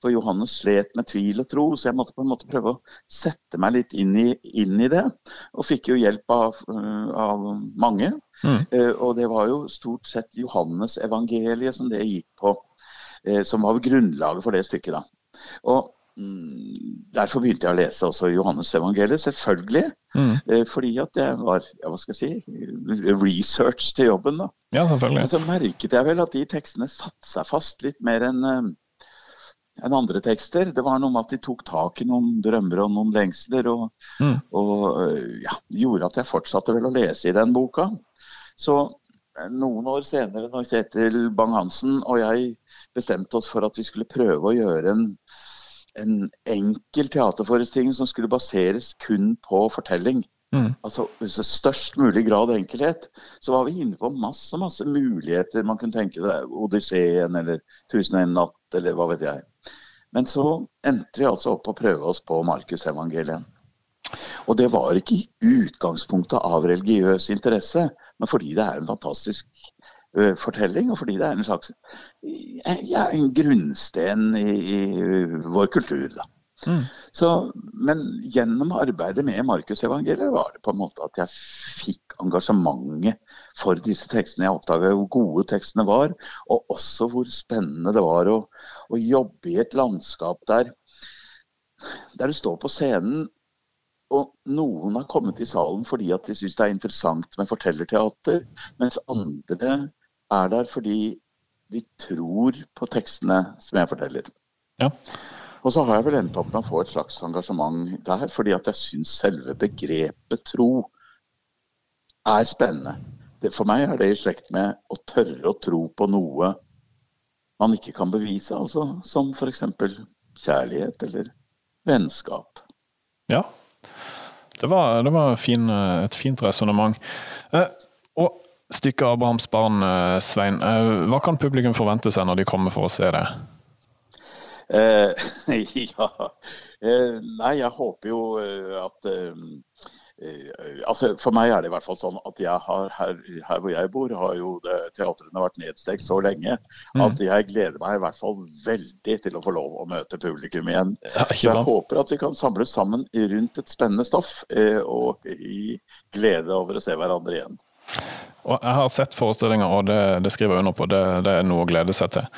For Johannes slet med tvil og tro, så jeg måtte på en måte prøve å sette meg litt inn i, inn i det. Og fikk jo hjelp av, uh, av mange. Mm. Uh, og det var jo stort sett Johannes-evangeliet som det gikk på, uh, som var grunnlaget for det stykket. da. Og Mm, derfor begynte jeg å lese også Johannes evangeliet, selvfølgelig. Mm. Eh, fordi at det var ja, hva skal jeg si, research til jobben. da. Ja, selvfølgelig. Men så merket jeg vel at de tekstene satte seg fast litt mer enn eh, enn andre tekster. Det var noe med at de tok tak i noen drømmer og noen lengsler, og, mm. og eh, ja, gjorde at jeg fortsatte vel å lese i den boka. Så noen år senere, når Kjetil Bang-Hansen og jeg bestemte oss for at vi skulle prøve å gjøre en en enkel teaterforestilling som skulle baseres kun på fortelling. Mm. Altså størst mulig grad enkelhet. Så var vi inne på masse masse muligheter man kunne tenke seg. Odysseen eller Tusen og en natt, eller hva vet jeg. Men så endte vi altså opp å prøve oss på Markusevangeliet. Og det var ikke i utgangspunktet av religiøs interesse, men fordi det er en fantastisk fortelling, og fordi det er en slags ja, en grunnsten i, i, vår kultur. da. Mm. Så, men gjennom arbeidet med Markusevangeliet var det på en måte at jeg fikk engasjementet for disse tekstene. Jeg oppdaga hvor gode tekstene var, og også hvor spennende det var å, å jobbe i et landskap der, der du står på scenen og noen har kommet i salen fordi at de syns det er interessant med fortellerteater, mens andre er der fordi de tror på tekstene som jeg forteller. Ja. Og så har jeg vel endt opp med å få et slags engasjement der, fordi at jeg syns selve begrepet tro er spennende. Det, for meg er det i slekt med å tørre å tro på noe man ikke kan bevise, altså som f.eks. kjærlighet eller vennskap. Ja, det var, det var fin, et fint resonnement. Eh, og Stykket 'Abrahams barn', eh, Svein. Eh, hva kan publikum forvente seg når de kommer for å se det? Eh, ja eh, Nei, jeg håper jo at eh, altså For meg er det i hvert fall sånn at jeg har her, her hvor jeg bor, har jo det, teatrene vært nedstengt så lenge Mm. at jeg gleder meg i hvert fall veldig til å få lov å møte publikum igjen. Ja, Så jeg håper at vi kan samles sammen rundt et spennende stoff, eh, og i glede over å se hverandre igjen. Og jeg har sett forestillinger, og det, det skriver jeg under på. Det, det er noe å glede seg til.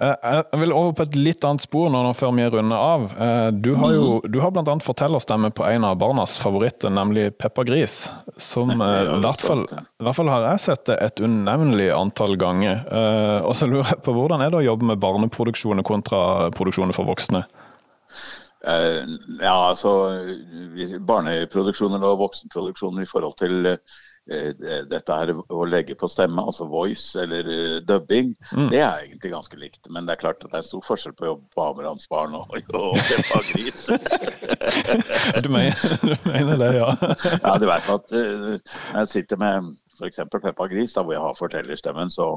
Eh, Jeg vil over på et litt annet spor nå, nå før vi runder av. Eh, Du har jo du har bl.a. fortellerstemme på en av barnas favoritter, nemlig Peppa Gris. Som eh, i hvert fall, i hvert fall har jeg sett det et unevnelig antall ganger. Og så lurer jeg på hvordan er det å jobbe med barneproduksjoner kontra produksjoner for voksne? Ja, altså Barneproduksjoner og voksenproduksjoner i forhold til dette her å legge på stemme, altså voice eller dubbing, dubbing, det er egentlig ganske likt. Men det er klart at det er stor forskjell på å jobbe på Abrahamsbarn og, og Peppa Gris. Du mener, det, ja? ja, du vet at eh, når jeg sitter med f.eks. Peppa Gris, da, hvor jeg har fortellerstemmen, så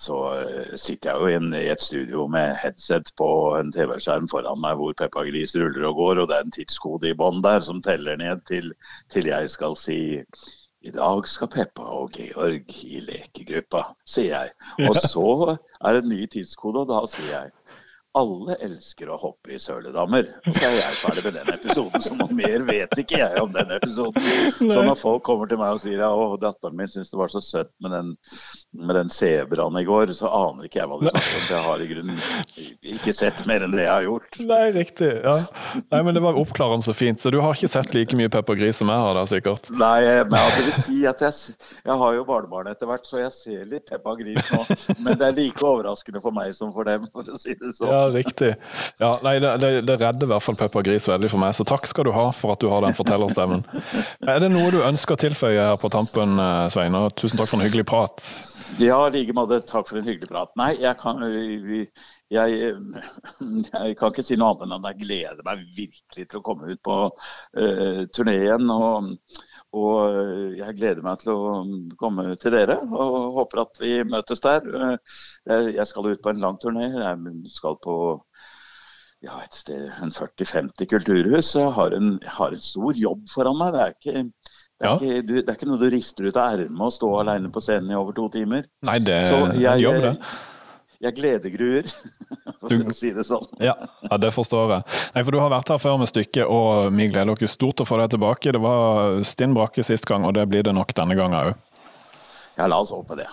så eh, sitter jeg jo inn i et studio med headset på en TV-skjerm foran meg hvor Peppa Gris ruller og går, og det er en tidskode i bånn der som teller ned til, til jeg skal si i dag skal Peppa og Georg i lekegruppa, sier jeg. Og så er det en ny tidskode, og da sier jeg alle elsker å hoppe i søledammer. Og så er jeg ferdig med den episoden, så noe mer vet ikke jeg om den episoden. Så når folk kommer til meg og sier ja, å, datteren min syns det var så søtt med den, med den sebraen i går, så aner ikke jeg hva du snakker om. Jeg har i grunnen ikke sett mer enn det jeg har gjort. Nei, riktig. ja. Nei, men Det var oppklarende så fint. Så du har ikke sett like mye Pepper Gris som jeg har da, sikkert? Nei, men jeg vil si at jeg, jeg har jo barnebarn etter hvert, så jeg ser litt Peppa Gris nå. Men det er like overraskende for meg som for dem, for å si det sånn. Ja, riktig. Ja, nei, det, det, det redder i hvert fall Peppa Gris veldig for meg, så takk skal du ha for at du har den fortellerstemmen. Er det noe du ønsker å tilføye her på tampen, eh, Svein? Og tusen takk for en hyggelig prat. Ja, i like måte. Takk for en hyggelig prat. Nei, jeg kan, jeg, jeg kan ikke si noe annet enn at jeg gleder meg virkelig til å komme ut på uh, turneen. Og, og eh, jeg gleder meg til å komme til dere og håper at vi møtes der. Eh, Jeg skal ut på en lang turné. Jeg skal på ja, et sted, en 40-50 kulturhus. Jeg har en, jeg har en stor jobb foran meg. Det er ikke det er, Ja. ikke, du, det er ikke noe du rister ut av ermet og stå alene på scenen i over to timer. Nei, det er en jobb, det. Jeg gledegruer, for å si det sånn. Ja, ja, det forstår jeg. Nei, for Du har vært her før med stykket, og vi gleder oss stort til å få deg tilbake. Det var stinn brakke sist gang, og det blir det nok denne gangen òg. Ja, la oss håpe det.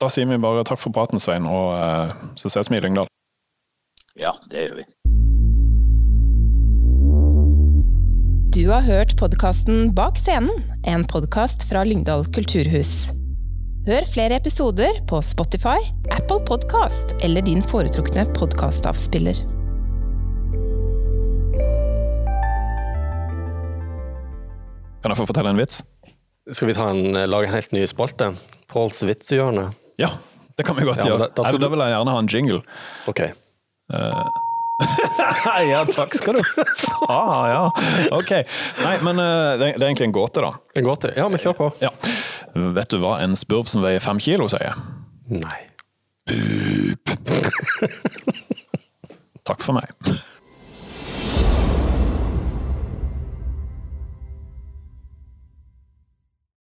Da sier vi bare takk for praten, Svein, og eh, så ses vi i Lyngdal. Ja, det gjør vi. Du har hørt podkasten Bak scenen, en podkast fra Lyngdal kulturhus. Hør flere episoder på Spotify, Apple Podkast eller din foretrukne podkastavspiller. Kan jeg få fortelle en vits? Skal vi ta en, eh, lage en helt ny spalte? Påls vitsehjørne. Ja, det kan vi godt Ja, gjøre. da- da skal Nei, da vil jeg gjerne ha en jingle. Ok. ja, takk skal du ha. Ja, ok. Nei, men eh, det, det er egentlig en gåte, da. En gåte? Ja, men kjør på. Ja. Vet du hva en spurv som veier fem kilo sier? Nei. Takk for meg.